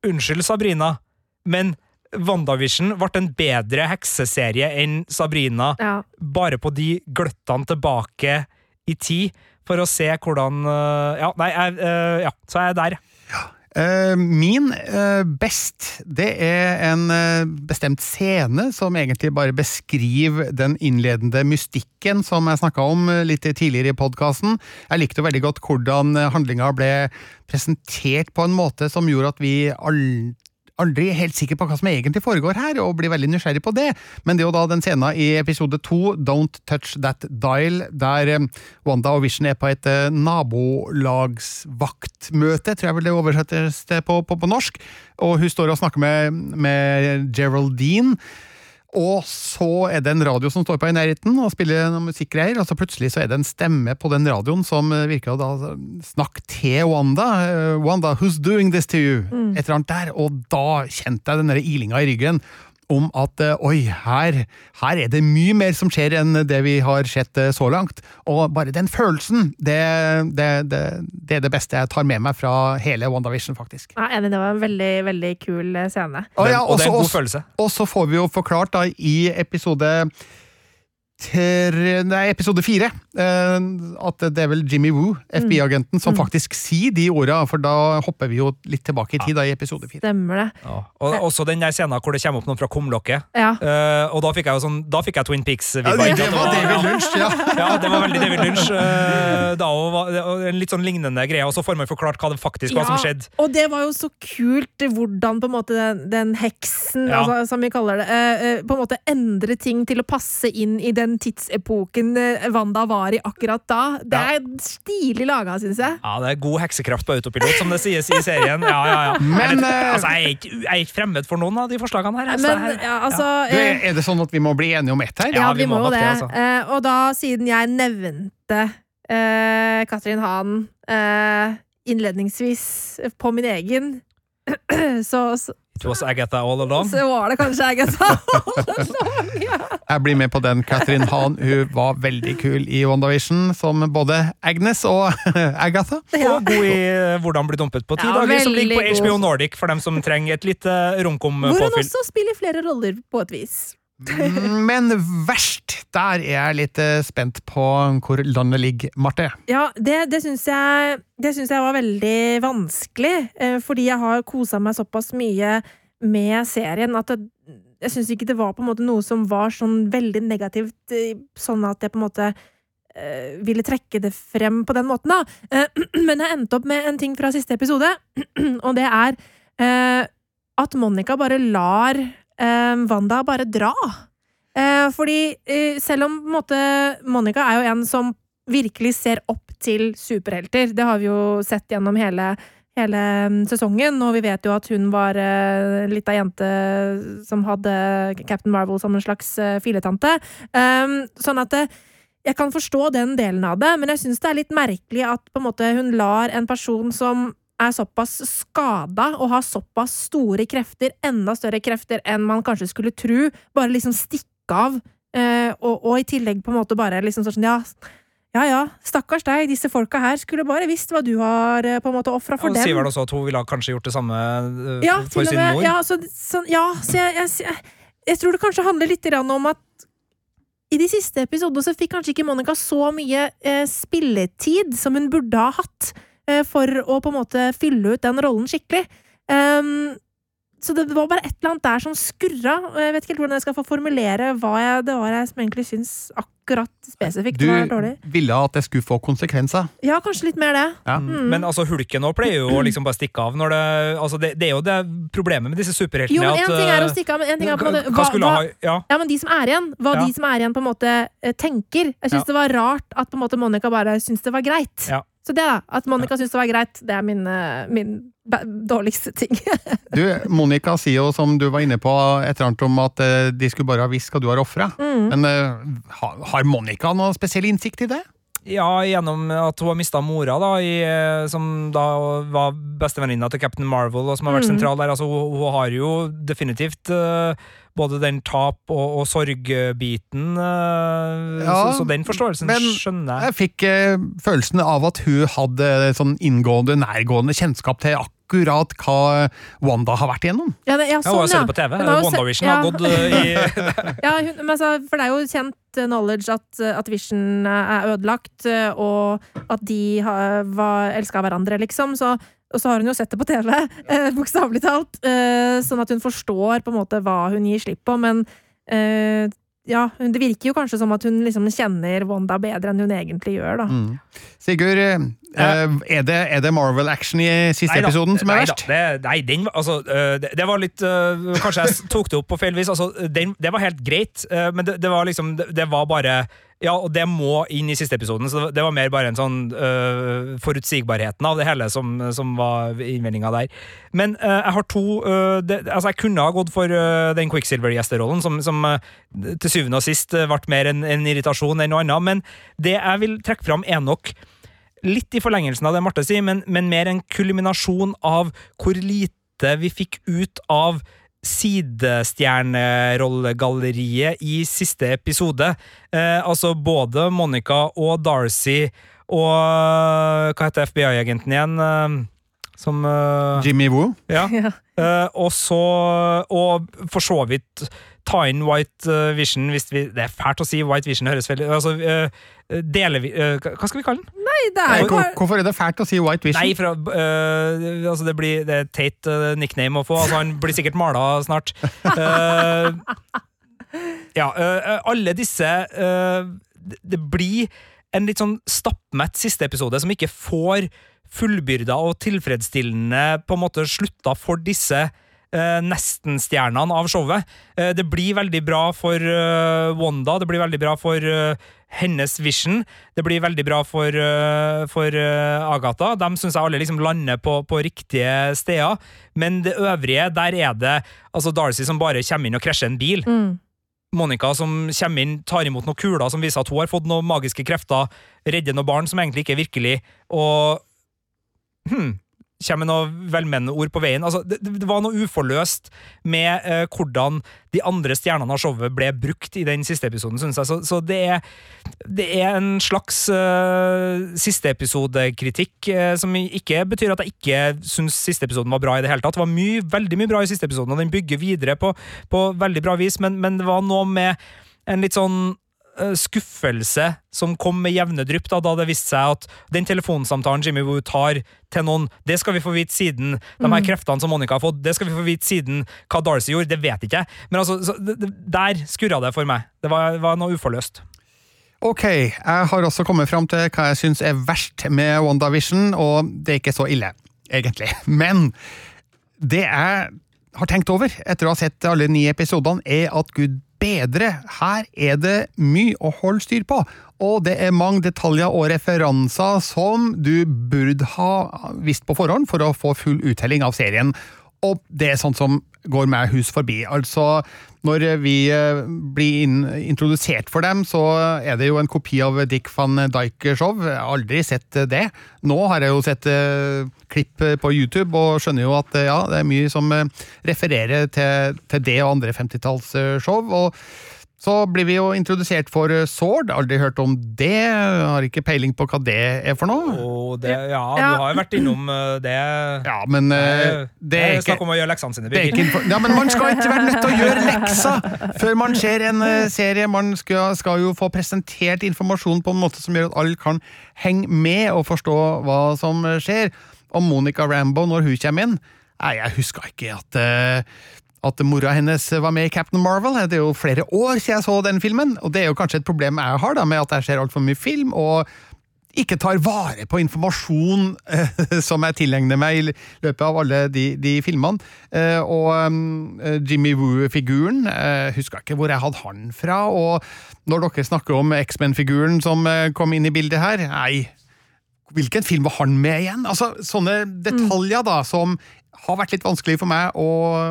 unnskyld, Sabrina, men WandaVision ble en bedre hekseserie enn Sabrina, Ja. bare på de gløttene tilbake i tid, for å se hvordan øh, Ja, nei, jeg, øh, ja, så er jeg der. Eh, min eh, best, det er en eh, bestemt scene som egentlig bare beskriver den innledende mystikken som jeg snakka om eh, litt tidligere i podkasten. Jeg likte veldig godt hvordan eh, handlinga ble presentert på en måte som gjorde at vi all- aldri helt sikker på hva som egentlig foregår her, og blir veldig nysgjerrig på det. Men det er jo da den scenen i episode to, Don't Touch That Dial, der eh, Wanda og Vision er på et eh, nabolagsvaktmøte, tror jeg vel det oversettes på, på, på norsk, og hun står og snakker med, med Geraldine. Og så er det en radio som står på i nærheten og spiller noen musikkgreier, og så plutselig så er det en stemme på den radioen som eh, virker å da snakke til Wanda. Eh, Wanda, who's doing this to you? Et eller annet der. Og da kjente jeg den ilinga i ryggen om at eh, oi, her, her er det mye mer som skjer enn det vi har sett eh, så langt. Og bare den følelsen, det, det, det, det er det beste jeg tar med meg fra hele WandaVision, faktisk. Er enig, det var en veldig, veldig kul eh, scene. Og, ja, og det er en god følelse. Og så får vi jo forklart da i episode tre, nei, episode fire eh, at det er vel Jimmy Woo, FBI-agenten, som faktisk sier de orda, for da hopper vi jo litt tilbake i tid, da, i episode fire. Stemmer det. Ja. Og også den der scenen hvor det kommer opp noen fra kumlokket. Ja. Eh, og da fikk jeg jo sånn Da fikk jeg Twin Peaks. Ja, det var David Lunch, ja! Ja, det var veldig David Lunch. eh, da var en litt sånn lignende greie, og så får man forklart hva det faktisk var som skjedde. og det var jo så kult hvordan på en måte den, den heksen, Ja. altså, som vi kaller det, eh, eh, på en måte endre ting til å passe inn i den tidsepoken eh, Wanda var i akkurat da. Det Ja. er stilig laga, syns jeg. Ja, det er god heksekraft på autopilot, som det sies i serien. Ja, ja, ja. Men, jeg, vet, eh, altså, jeg, er ikke, jeg er ikke fremmed for noen av de forslagene her. altså, Men her- ja, altså Du, er det sånn at vi må bli enige om ett her? Ja, vi, vi må må jo det. det, altså. Eh, og da, siden jeg nevnte uh, Katrin Hahn uh, innledningsvis på min egen, så, så, It was Agatha all along. så var det kanskje Agatha. ja. Jeg blir med på den. Catherine Hahn hun var veldig kul i WandaVision, som både Agnes og Agatha. Ja. Og god i eh, Hvordan bli dumpet på ti Ja, dager, som ligger på HBO. Nordic for dem som trenger et lite Hvor hun også spiller flere roller, på et vis. Men verst, der er jeg litt eh, spent på hvor landet ligger, Marte. Ja, det, det syns jeg, jeg var veldig vanskelig, eh, fordi jeg har kosa meg såpass mye med serien at det, jeg syns ikke det var på en måte noe som var sånn veldig negativt, eh, sånn at jeg på en måte øh, ville trekke det frem på den måten, da. Men jeg endte opp med en ting fra siste episode, og det er øh, at Monica bare lar eh, Wanda bare dra. Eh, fordi eh, selv om måte, Monica er jo en som virkelig ser opp til superhelter. Det har vi jo sett gjennom hele, hele mm, sesongen, og vi vet jo at hun var uh, lita jente som hadde Captain Marvel som en slags uh, filetante. Um, sånn at uh, jeg kan forstå den delen av det, men jeg syns det er litt merkelig at måte hun lar en person som er såpass skada og har såpass store krefter, enda større krefter enn man kanskje skulle tro, bare liksom stikke av. Eh, og, og i tillegg på en måte bare liksom sånn ja, ja ja, stakkars deg, disse folka her skulle bare visst hva du har eh, på en måte ofra for dem. sier vel også at hun ville kanskje gjort det samme øh, Ja, for sin med. mor. Ja, så, så, ja, så jeg, jeg, jeg, jeg tror det kanskje handler litt om at i de siste episodene så fikk kanskje ikke Monica så mye eh, spilletid som hun burde ha hatt eh, for å på en måte fylle ut den rollen skikkelig. Um, så det var bare et eller annet der som skurra. Jeg vet ikke helt hvordan jeg skal få formulere hva jeg, det var jeg som egentlig syns akkurat spesifikt Du var dårlig. Du ville at det skulle få konsekvenser. Ja, kanskje litt mer det. Ja. Mm. Men altså, hulken nå pleier jo å liksom bare stikke av når det Altså, det, det er jo det problemet med disse superheltene. Jo, men én en ting er å eh, stikke av, men en ting er på en måte Hva hva, ha Ja. Ja, men de som er igjen, hva Ja. de som er igjen på en måte eh, tenker. Jeg syns Ja. det var rart at på en måte Monica bare syntes det var greit. Ja. Så det da, at Monica syntes det var greit, det er min, eh, min dårligste ting. Du, Monica sier jo, som du var inne på, et eller annet om at eh, de skulle bare ha visst hva du har ofra. Mm. Men eh, har Monica noe spesiell innsikt i det? Ja, gjennom at hun har mista mora, da, i, som da var bestevenninna til Captain Marvel, og som har vært Mm. sentral der. Altså, hun, hun har jo definitivt eh, både den tap- og, og sorgbiten, eh, Ja, så, så den forståelsen men skjønner jeg. Jeg fikk eh, følelsen av at hun hadde sånn inngående, nærgående kjennskap til akkurat hva Wanda har vært igjennom. Ja, det, ja, Ja, hun har sånn, sett det på TV. WandaVision WandaVision har gått eh, i Ja, hun, men altså, for det er jo kjent eh, knowledge at, eh, at Vision eh, er ødelagt, eh, og at de har, var, elska hverandre, liksom. Så, og så har hun jo sett det på TV, eh, bokstavelig talt. Eh, sånn at hun forstår på en måte hva hun gir slipp på, men eh, ja, det virker jo kanskje som at hun liksom kjenner Wanda bedre enn hun egentlig gjør, da. Mm. Sigurd, eh, er, det, er det Marvel-action i siste nei, episoden som er neida, verst? Det, nei, den altså, øh, det, det var litt øh, Kanskje jeg tok det opp på feil vis. Altså, den, det var helt greit, men det, det var liksom det, det var bare Ja, og det må inn i siste episoden, så det, var mer bare en sånn uh, forutsigbarheten av det hele som, som var innvendinga der. Men uh, jeg har to uh, det, Altså, jeg kunne ha gått for den Quicksilver-gjesterollen, som, som til syvende og sist ble mer en, en irritasjon enn noe annet, men det jeg vil trekke fram, er nok litt i forlengelsen av det Marte sier, men, men mer en kulminasjon av hvor lite vi fikk ut av sidestjernerollegalleriet i siste episode. Eh, altså både Monica og Darcy og Hva heter FBI-agenten igjen? Eh, som eh, Jimmy Woo? Ja. Ja. Eh, og så Og for så vidt ta inn White eh, Vision hvis vi Det er fælt å si White Vision, høres veldig Altså, eh, deler vi eh, Hva skal vi kalle den? Nei, det er jo hvor- hvorfor er det fælt å si White Vision? Nei, for, uh, altså det blir det er et teit uh, nickname å få. Altså han blir sikkert mala snart. Uh, ja, alle disse det- Det blir en litt sånn stappmett siste episode som ikke får fullbyrda og tilfredsstillende på en måte slutta for disse uh, nestenstjernene av showet. Eh, det blir veldig bra for øh, Wanda, det blir veldig bra for øh, hennes vision. Det blir veldig bra for, øh, for øh, Agatha. De syns jeg alle liksom lander på, på riktige steder. Men det øvrige, der er det altså Darcy som bare kommer inn og krasjer en bil. mm. Monica som kommer inn, tar imot noen kuler som viser at hun har fått noen magiske krefter, redder noen barn som egentlig ikke er virkelig, og hm, kommer med noen velmenende ord på veien. Altså, det, det var noe uforløst med eh, hvordan de andre stjernene av showet ble brukt i den siste episoden, synes jeg. Så, så det, er, det er en slags uh, siste episode-kritikk eh, som ikke betyr at jeg ikke syns siste episoden var bra i det hele tatt. Det var mye, veldig mye bra i siste episoden, og den bygger videre på, på veldig bra vis, men, men det var noe med en litt sånn eh, skuffelse som kom med jevne drypp, da, da det viste seg at den telefonsamtalen Jimmy Woo tar til noen, det skal vi få vite siden de her kreftene som Monica har fått, det skal vi få vite siden hva Darcy gjorde, det vet ikke jeg. Men altså, så, der skurra det for meg. Det var, var noe uforløst. Ok, jeg har også kommet fram til hva jeg syns er verst med WandaVision, og det er ikke så ille, egentlig. Men det jeg har tenkt over etter å ha sett alle ni episodene, er at gud bedre, her er det mye å holde styr på. Og det er mange detaljer og referanser som du burde ha visst på forhånd for å få full uttelling av serien. Og det er sånt som går meg hus forbi. Altså, når vi eh, blir introdusert for dem, så er det jo en kopi av Dick van Dyke-show. Jeg har aldri sett det. Nå har jeg jo sett eh, klipp på YouTube og skjønner jo at eh, ja, det er mye som eh, refererer til, til det og andre 50-tallsshow. og så blir vi jo introdusert for eh, Sword, aldri hørt om det, har ikke peiling på hva det er for noe. Oh, det, ja, Ja. du har jo vært innom eh, det. Ja, men eh, det det er ikke snakk om å gjøre leksene sine. er Birgit. ja, men man skal ikke være nødt til å gjøre lekser før man ser en serie. Man skal, skal jo få presentert informasjon på en måte som gjør at alle kan henge med og forstå hva som skjer. Og Monica Rambo, når hun kommer inn, Nei, jeg huska ikke at eh, at mora hennes var med i Captain Marvel. Det er jo flere år siden jeg så den filmen, og det er jo kanskje et problem jeg har da, med at jeg ser altfor mye film, og ikke tar vare på informasjon eh, som jeg tilegner meg i løpet av alle de, de filmene. Eh, og eh, Jimmy Woo-figuren, eh, huska ikke hvor jeg hadde han fra. Og når dere snakker om X-Men-figuren som eh, kom inn i bildet her, nei Hvilken film var han med igjen? Altså, Sånne detaljer da, som har vært litt vanskelig for meg å,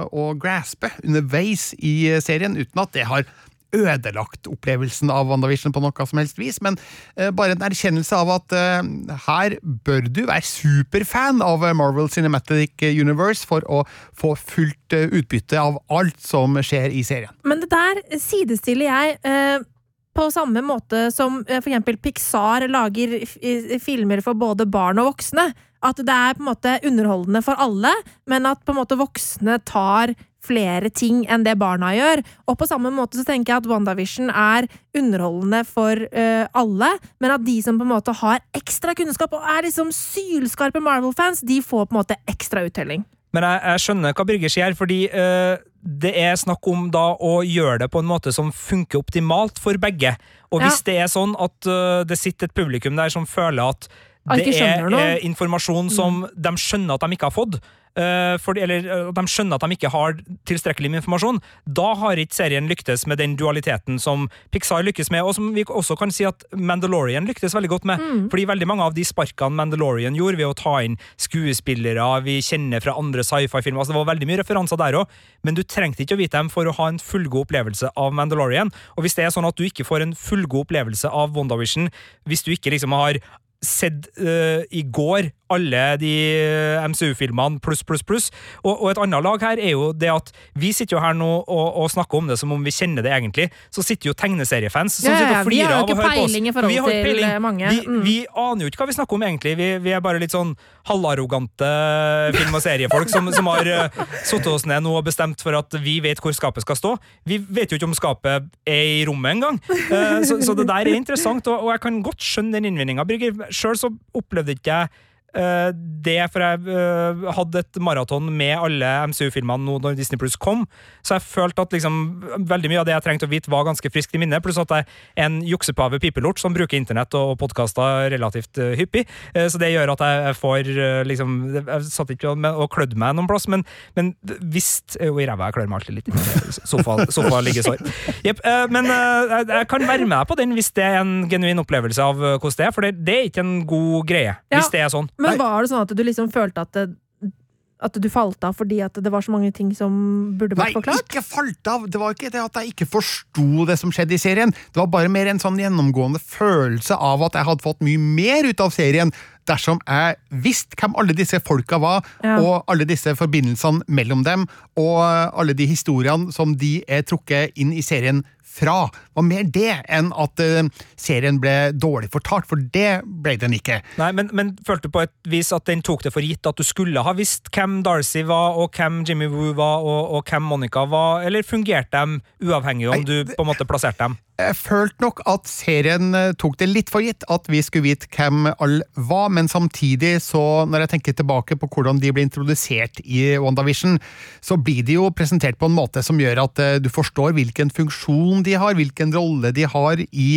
å graspe underveis i serien, uten at det har ødelagt opplevelsen av WandaVision på noe som helst vis, men uh, bare en erkjennelse av at uh, her bør du være superfan av Marvel Cinematic Universe for å få fullt uh, utbytte av alt som skjer i serien. Men det der sidestiller jeg på samme måte som for eksempel Pixar lager filmer for både barn og voksne. At det er på en måte underholdende for alle, men at på en måte voksne tar flere ting enn det barna gjør. Og på samme måte så tenker jeg at WandaVision er underholdende for uh, alle, men at de som på en måte har ekstra kunnskap og er liksom sylskarpe Marvel-fans, de får på en måte ekstra uttelling. Men jeg, jeg skjønner hva Birger sier, fordi uh, det er snakk om da å gjøre det på en måte som funker optimalt for begge. Og Ja. hvis det er sånn at uh, det sitter et publikum der som føler at det er eh, informasjon som de skjønner at de ikke har fått, eh, for, eller at de skjønner at de ikke har tilstrekkelig med informasjon, da har ikke serien lyktes med den dualiteten som Pixar lykkes med, og som vi også kan si at Mandalorian lyktes veldig godt med. Fordi veldig mange av de sparkene Mandalorian gjorde ved å ta inn skuespillere vi kjenner fra andre sci-fi-filmer, altså det var veldig mye referanser der òg, men du trengte ikke å vite dem for å ha en fullgod opplevelse av Mandalorian. Og hvis det er sånn at du ikke får en fullgod opplevelse av WandaVision, hvis du ikke liksom har sett uh, i går alle de eh, MCU-filmene pluss, pluss, pluss. Og, og et annet lag her er jo det at vi sitter jo her nå og, og snakker om det som om vi kjenner det egentlig. Så sitter jo tegneseriefans som Ja, ja, sitter og flirer av å høre på oss. i forhold Vi har ikke til, peiling. eh, mange. Vi, Mm. vi aner jo ikke hva vi snakker om egentlig. Vi, vi er bare litt sånn halvarrogante film- og seriefolk som, som har uh, satt oss ned nå og bestemt for at vi vet hvor skapet skal stå. Vi vet jo ikke om skapet er i rommet engang. Uh, så, så det der er interessant, og, og jeg kan godt skjønne den innvendinga. Sjøl så opplevde ikke jeg det, for jeg eh, hadde et maraton med alle MCU-filmene nå når Disney Plus kom, så jeg følte at liksom, veldig mye av det jeg trengte å vite, var ganske friskt i minne, pluss at jeg er en juksepave pipelort som bruker internett og podkaster relativt eh, hyppig, Eh, så det gjør at jeg, får eh, liksom Jeg satt ikke og, klødde meg noen plass, men, men visst Jo, i ræva, jeg klør meg alltid litt Sofa, sofa, ligger sår. Jepp. eh, men eh, jeg, kan være med deg på den hvis det er en genuin opplevelse av eh, hvordan det er, for det, det er ikke en god greie Ja. hvis det er sånn. Men var det sånn at du liksom følte at det, at du falt av fordi at det var så mange ting som burde vært forklart? Nei, ikke falt av! Det var ikke det at jeg ikke forsto det som skjedde i serien. Det var bare mer en sånn gjennomgående følelse av at jeg hadde fått mye mer ut av serien dersom jeg visste hvem alle disse folka var, Ja. og alle disse forbindelsene mellom dem, og alle de historiene som de er trukket inn i serien fra. Det var mer det enn at eh, serien ble dårlig fortalt, for det ble den ikke. Nei, men, men følte du på et vis at den tok det for gitt at du skulle ha visst hvem Darcy var, og hvem Jimmy Woo var, og, og hvem Monica var, eller fungerte de uavhengig om Nei, du på en måte plasserte dem? Jeg følte nok at serien eh, tok det litt for gitt at vi skulle vite hvem alle var, men samtidig, så når jeg tenker tilbake på hvordan de ble introdusert i WandaVision, så blir de jo presentert på en måte som gjør at eh, du forstår hvilken funksjon de har, hvilken rolle de har i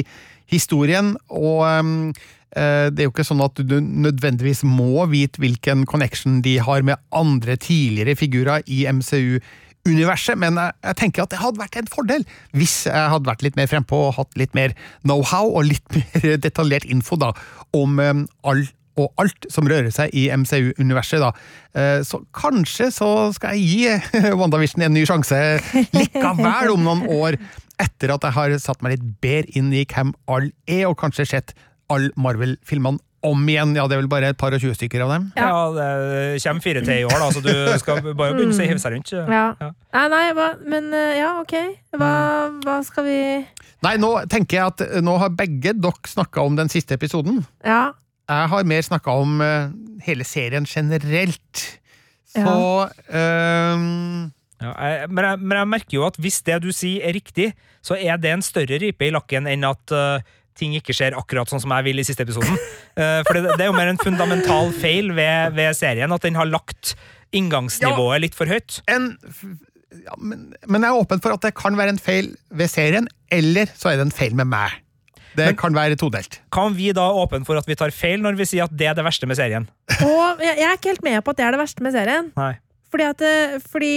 historien, og ehm, eh, det er jo ikke sånn at du nødvendigvis må vite hvilken connection de har med andre tidligere figurer i MCU universet, men jeg, jeg tenker at det hadde vært en fordel hvis jeg hadde vært litt mer frempå og hatt litt mer know-how og litt mer detaljert info da, om um, all og alt som rører seg i MCU-universet. da. Eh, Så kanskje så skal jeg gi WandaVision en ny sjanse likevel om noen år, etter at jeg har satt meg litt bedre inn i hvem alle er, og kanskje sett alle Marvel-filmene om igjen. Ja, det er vel bare et par og tjue stykker av dem. Ja, det kommer fire til i år, da, så du skal bare begynne å hive seg rundt. Ja. Ja. Nei, nei, hva, men eh, ja, ok. Hva, hva skal vi Nei, nå tenker jeg at eh, nå har begge dere snakka om den siste episoden. Ja. Jeg har mer snakka om uh, hele serien generelt. Så ehm, Ja, jeg, men, jeg, men jeg merker jo at hvis det du sier er riktig, så er det en større ripe i lakken enn at uh, ting ikke skjer akkurat sånn som jeg vil i siste episoden. Uh, for det, det er jo mer en fundamental feil ved, ved serien, at den har lagt inngangsnivået litt for høyt. En, ja, men, men jeg er åpen for at det kan være en feil ved serien, eller så er det en feil med meg. Det Men- kan være todelt. Kan vi da åpne for at vi tar feil når vi sier at det er det verste med serien? Og jeg, jeg er ikke helt med på at det er det verste med serien. Nei. Fordi at eh, Fordi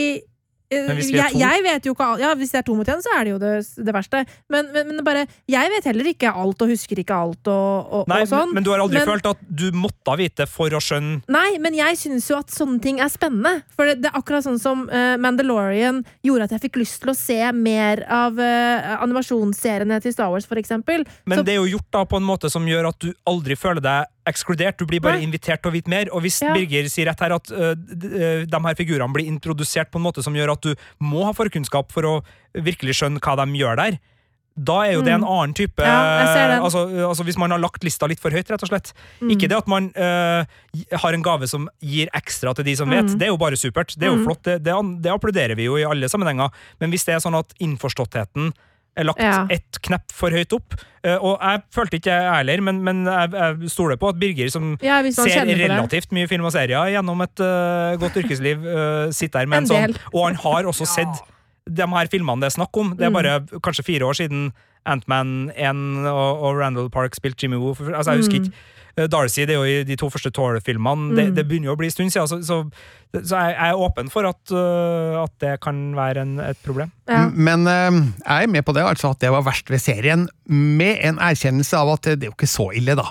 hvis er jeg, jeg vet jo ikke Ja, hvis det er to mot én, så er det jo det, det verste. Men, men, men bare Jeg vet heller ikke alt og husker ikke alt og, og, Nei, og sånn. men, men du har aldri følt at du måtte vite for å skjønne Nei, men jeg syns jo at sånne ting er spennende. For det, det er akkurat sånn som uh, Mandalorian gjorde at jeg fikk lyst til å se mer av uh, animasjonsseriene til Star Wars, for eksempel. Men Så- det er jo gjort da på en måte som gjør at du aldri føler deg ekskludert. Du blir bare Nei. invitert til å vite mer. Og hvis Ja. Birger sier rett her at uh, øh, de her figurene blir introdusert på en måte som gjør at du må ha forkunnskap for å virkelig skjønne hva de gjør der, da er jo det en annen type Mm. Ja, ser den. altså, altså Hvis man har lagt lista litt for høyt, rett og slett. Mm. Ikke det at man uh, har en gave som gir ekstra til de som vet. Mm. Det er jo bare supert. Det er jo Mm. flott. Det, det, det applauderer vi jo i alle sammenhenger. Men hvis det er sånn at innforståttheten lagt Ja. ett knepp for høyt opp. Eh, Og jeg følte ikke jeg heller, men, men jeg, jeg stoler på at Birger, som Ja, ser relativt mye film og serier gjennom et uh, godt yrkesliv, uh, sitter der med en, En sånn. Og han har også sett de her filmene det er snakk om. Det er Mm. bare kanskje fire år siden Ant-Man 1 og, og Randall Park spilte Jimmy Woo. Altså, jeg husker Mm. ikke. Eh, Darcy, det er jo i de to første Thor-filmene. Det, Mm. det begynner jo å bli en stund siden, så, så, så jeg, jeg er åpen for at, uh, at det kan være en, et problem. Ja. Men uh, jeg er med på det, altså at det var verst ved serien, med en erkjennelse av at det er jo ikke så ille, da.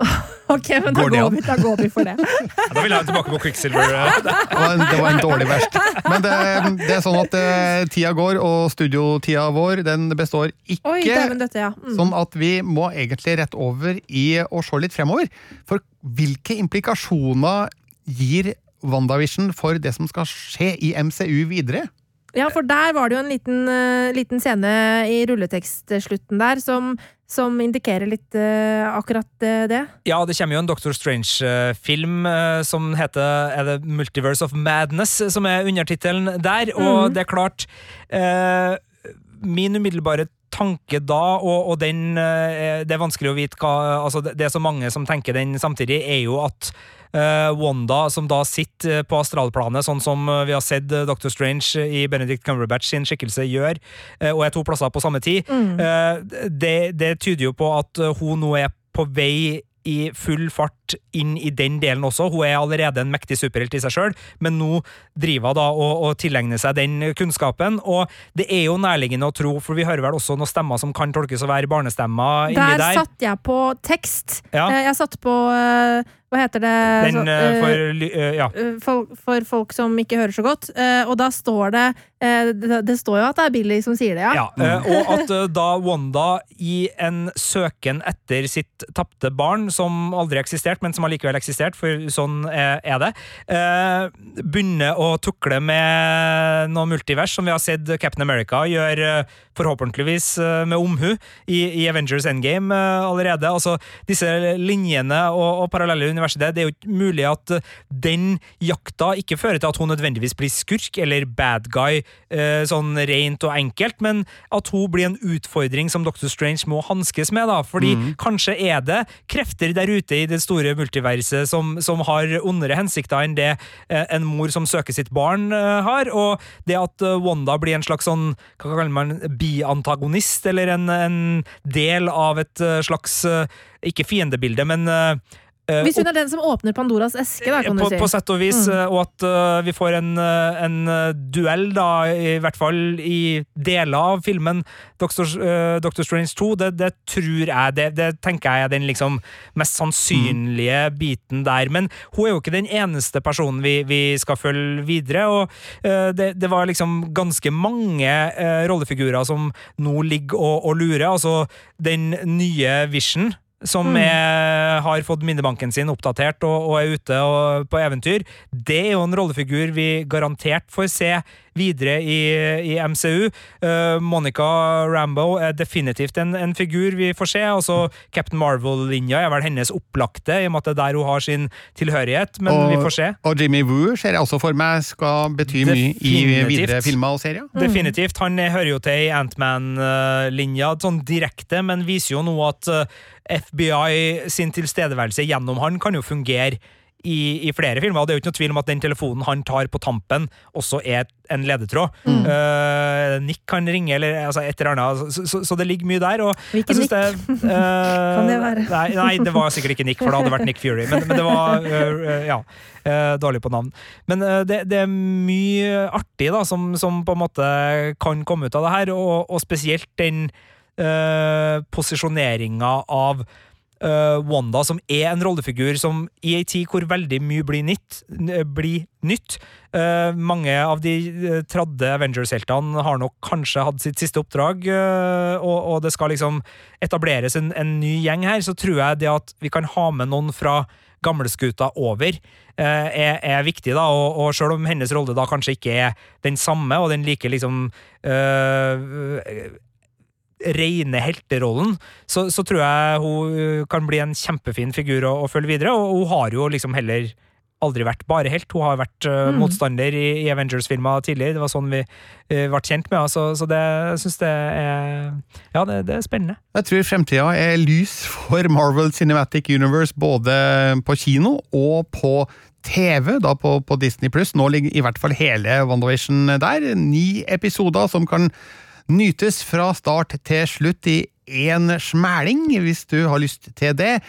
Ok, men da Går vi, da går vi for det. Ja, da vil jeg tilbake på Quicksilver. Det var en, det var en dårlig verst. Men det, det er sånn at eh, tida går, og studiotida vår den består ikke. Oi, det, dette, ja. Mm. Sånn at vi må egentlig rett over i å se litt fremover. For hvilke implikasjoner gir WandaVision for det som skal skje i MCU videre? Ja, for der var det jo en liten, eh, liten scene i rulletekstslutten der som, som indikerer litt uh, akkurat eh, det. Ja, det kommer jo en Doctor Strange-film uh, som heter er det Multiverse of Madness, som er undertittelen der. Og Mhm. det er klart uh, Min umiddelbare tanke da, og, og den Det er vanskelig å vite hva altså det, er så mange som tenker den samtidig, er jo at Wanda, som da sitter på astralplanet, sånn som eh, vi har sett Dr. Doctor Strange i Benedict Cumberbatch sin skikkelse gjør, eh, og er to plasser på samme tid, Mm. Eh, det, det tyder jo på at eh, hun nå er på vei i full fart inn i den delen også. Hun er allerede en mektig superhelt i seg sjøl, men nå driver hun da og, og tilegner seg den kunnskapen. Og det er jo nærliggende å tro, for vi hører vel også noen stemmer som kan tolkes å være barnestemmer inni Der der. satt jeg på tekst. Ja. Eh, Jeg satt på eh, Hva heter det? Den Så, eh, for eh, Ja. for, folk, for folk som ikke hører så godt. Uh, og da står det det, det står jo at det er Billy som sier det, ja. Ja, eh, og at da Wanda i en søken etter sitt tapte barn, som aldri eksisterte, men som allikevel eksistert, for sånn er det, eh, begynner å tukle med noe multivers, som vi har sett Captain America gjør eh, forhåpentligvis eh, med omhu i, i Avengers Endgame allerede. Altså, disse linjene og, og parallelle universet, det er jo ikke mulig at den jakta ikke fører til at hun nødvendigvis blir skurk eller bad guy, eh, sånn rent og enkelt, men at hun blir en utfordring som Doctor Strange må hanskes med, da. Fordi kanskje er det krefter der ute i det store multiverset som, som har ondere hensikter enn det eh, en mor som søker sitt barn, eh, har. Og det at eh, Wanda blir en slags sånn, hva kaller man, biantagonist, eller en, en del av et slags, ikke fiendebilde, men Hvis hun er den som åpner Pandoras eske, da, kan på, du si. på sett og vis, Mm. eh, og at uh, vi får en, eh, en eh, duell, da, i hvert fall i deler av filmen Doctor, uh, Doctor Strange 2, det, det tror jeg, det, det tenker jeg er den liksom mest sannsynlige biten der. Men hun er jo ikke den eneste personen vi, vi skal følge videre, og uh, det, det var liksom ganske mange eh, rollefigurer som nå ligger og, og lurer. Altså, den nye Vision som Mm. er, har fått minnebanken sin oppdatert og, og er ute og, på eventyr, det er jo en rollefigur vi garantert får se videre i, i MCU. Uh, Monica Rambo er definitivt en, en figur vi får se. Altså Captain Marvel-linja er vel hennes opplagte, i og med at det er der hun har sin tilhørighet, men og, vi får se. Og Jimmy Woo ser jeg også for meg skal bety mye i videre filmer og serier. Definitivt. Han eh, hører jo til i Antman-linja sånn direkte, men viser jo nå at eh, FBI sin tilstedeværelse gjennom han kan jo fungere i, i flere filmer. Og det er jo ikke noe tvil om at den telefonen han tar på tampen, også er en ledetråd. Mm. Uh, Nick kan ringe, eller altså, et eller annet. Så, så, så det ligger mye der. Og Hvilken synes Det, uh, Kan det være? Nei, nei, det var sikkert ikke Nick, for det hadde vært Nick Fury. Men, men det var uh, Ja. dårlig på navn. Men det, det er mye artig da, som, som på en måte kan komme ut av det her, og, og spesielt den uh, posisjoneringa av eh, Wanda, som er en rollefigur som i ei tid hvor veldig mye blir nytt, blir nytt. Uh, Mange av de uh, tradde Avengers-heltene har nok kanskje hatt sitt siste oppdrag, eh, og, og det skal liksom etableres en, en ny gjeng her, så tror jeg det at vi kan ha med noen fra gamleskuta over, eh, er, er viktig, da, og, og selv om hennes rolle da kanskje ikke er den samme, og den like liksom rene helterollen, så, så tror jeg hun øh, kan bli en kjempefin figur å, å følge videre, og hun har jo liksom heller aldri vært bare helt. Hun har vært uh, Mm. motstander i, i Avengers-filmer tidligere. Det var sånn vi uh, ble kjent med henne, så, så det jeg synes det er Ja, det, det er spennende. Jeg tror fremtida er lys for Marvel Cinematic Universe både på kino og på TV, da på, på Disney Pluss. Nå ligger i hvert fall hele WandaVision der. Ni episoder som kan nytes fra start til slutt i én smæling, hvis du har lyst til det.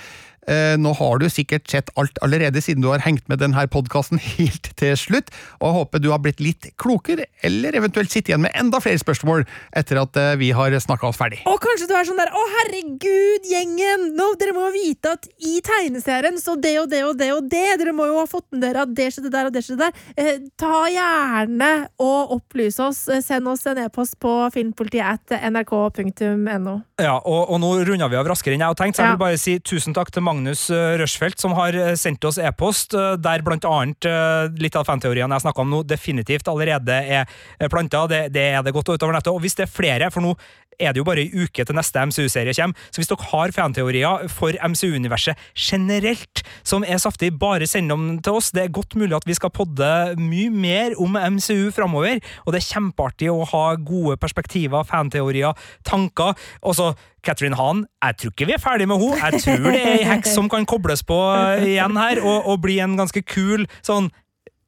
Eh, Nå har du sikkert sett alt allerede, siden du har hengt med denne podkasten helt til slutt, og jeg håper du har blitt litt klokere, eller eventuelt sitter igjen med enda flere spørsmål etter at eh, vi har snakka oss ferdig. Og kanskje du er sånn der Å, herregud, gjengen! Nå, dere må jo vite at i tegneserien så det og det og det og det. Dere må jo ha fått med dere at det skjedde der og det skjedde der. Eh, ta gjerne og opplyse oss. Eh, Send oss en e-post på filmpolitiet at nrk.no. Ja, og, og nå runder vi av raskere enn jeg har tenkt, så jeg vil bare si tusen takk til Magnus Rushfeldt, Røsfeldt, som har eh, sendt oss e-post, eh, der eh, litt av fanteoriene jeg snakka om nå, definitivt allerede er eh, planta. Det, det er det godt utover nettet. Og hvis det er flere, for nå er det jo bare ei uke til neste MCU-serie kommer, så hvis dere har fanteorier for MCU-universet generelt som er saftig, bare send dem til oss. Det er godt mulig at vi skal podde mye mer om MCU framover, og det er kjempeartig å ha gode perspektiver, fanteorier, tanker. Og så Catherine Hahn, jeg tror ikke vi er ferdig med henne. Jeg tror det er ei heks som kan kobles på igjen her, og, og bli en ganske kul sånn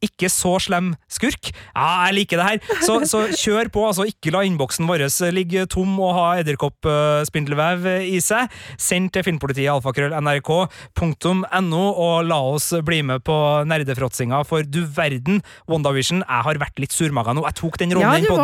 ikke så slem skurk. Ja, jeg liker det her. Så, så kjør på, altså. Ikke la innboksen vår ligge tom og ha edderkoppspindelvev i seg. Send til filmpolitiet alfakrøll.nrk.no, og la oss bli med på nerdefråtsinga, for du verden, WandaVision, jeg har vært litt surmaga nå. Jeg tok den rollen Ja, i den.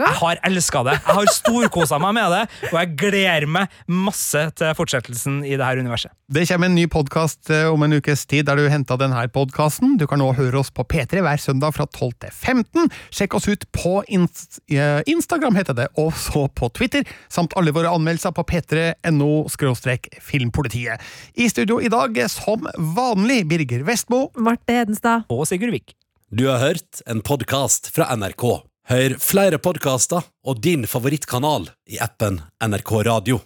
Jeg har elska det. Jeg har storkosa meg med det, og jeg gleder meg masse til fortsettelsen i det her universet. Det kommer en ny podkast om en ukes tid der du henta denne podkasten. Du kan nå høre oss på P3 hver søndag fra 12 til 15. Sjekk oss ut på Inst eh, Instagram, heter det, og så på Twitter, samt alle våre anmeldelser på p3.no filmpolitiet. I studio i dag, som vanlig, Birger Vestmo. Marte Hedenstad. Og Sigurd Vik. Du har hørt en podkast fra NRK. Hør flere podkaster og din favorittkanal i appen NRK Radio.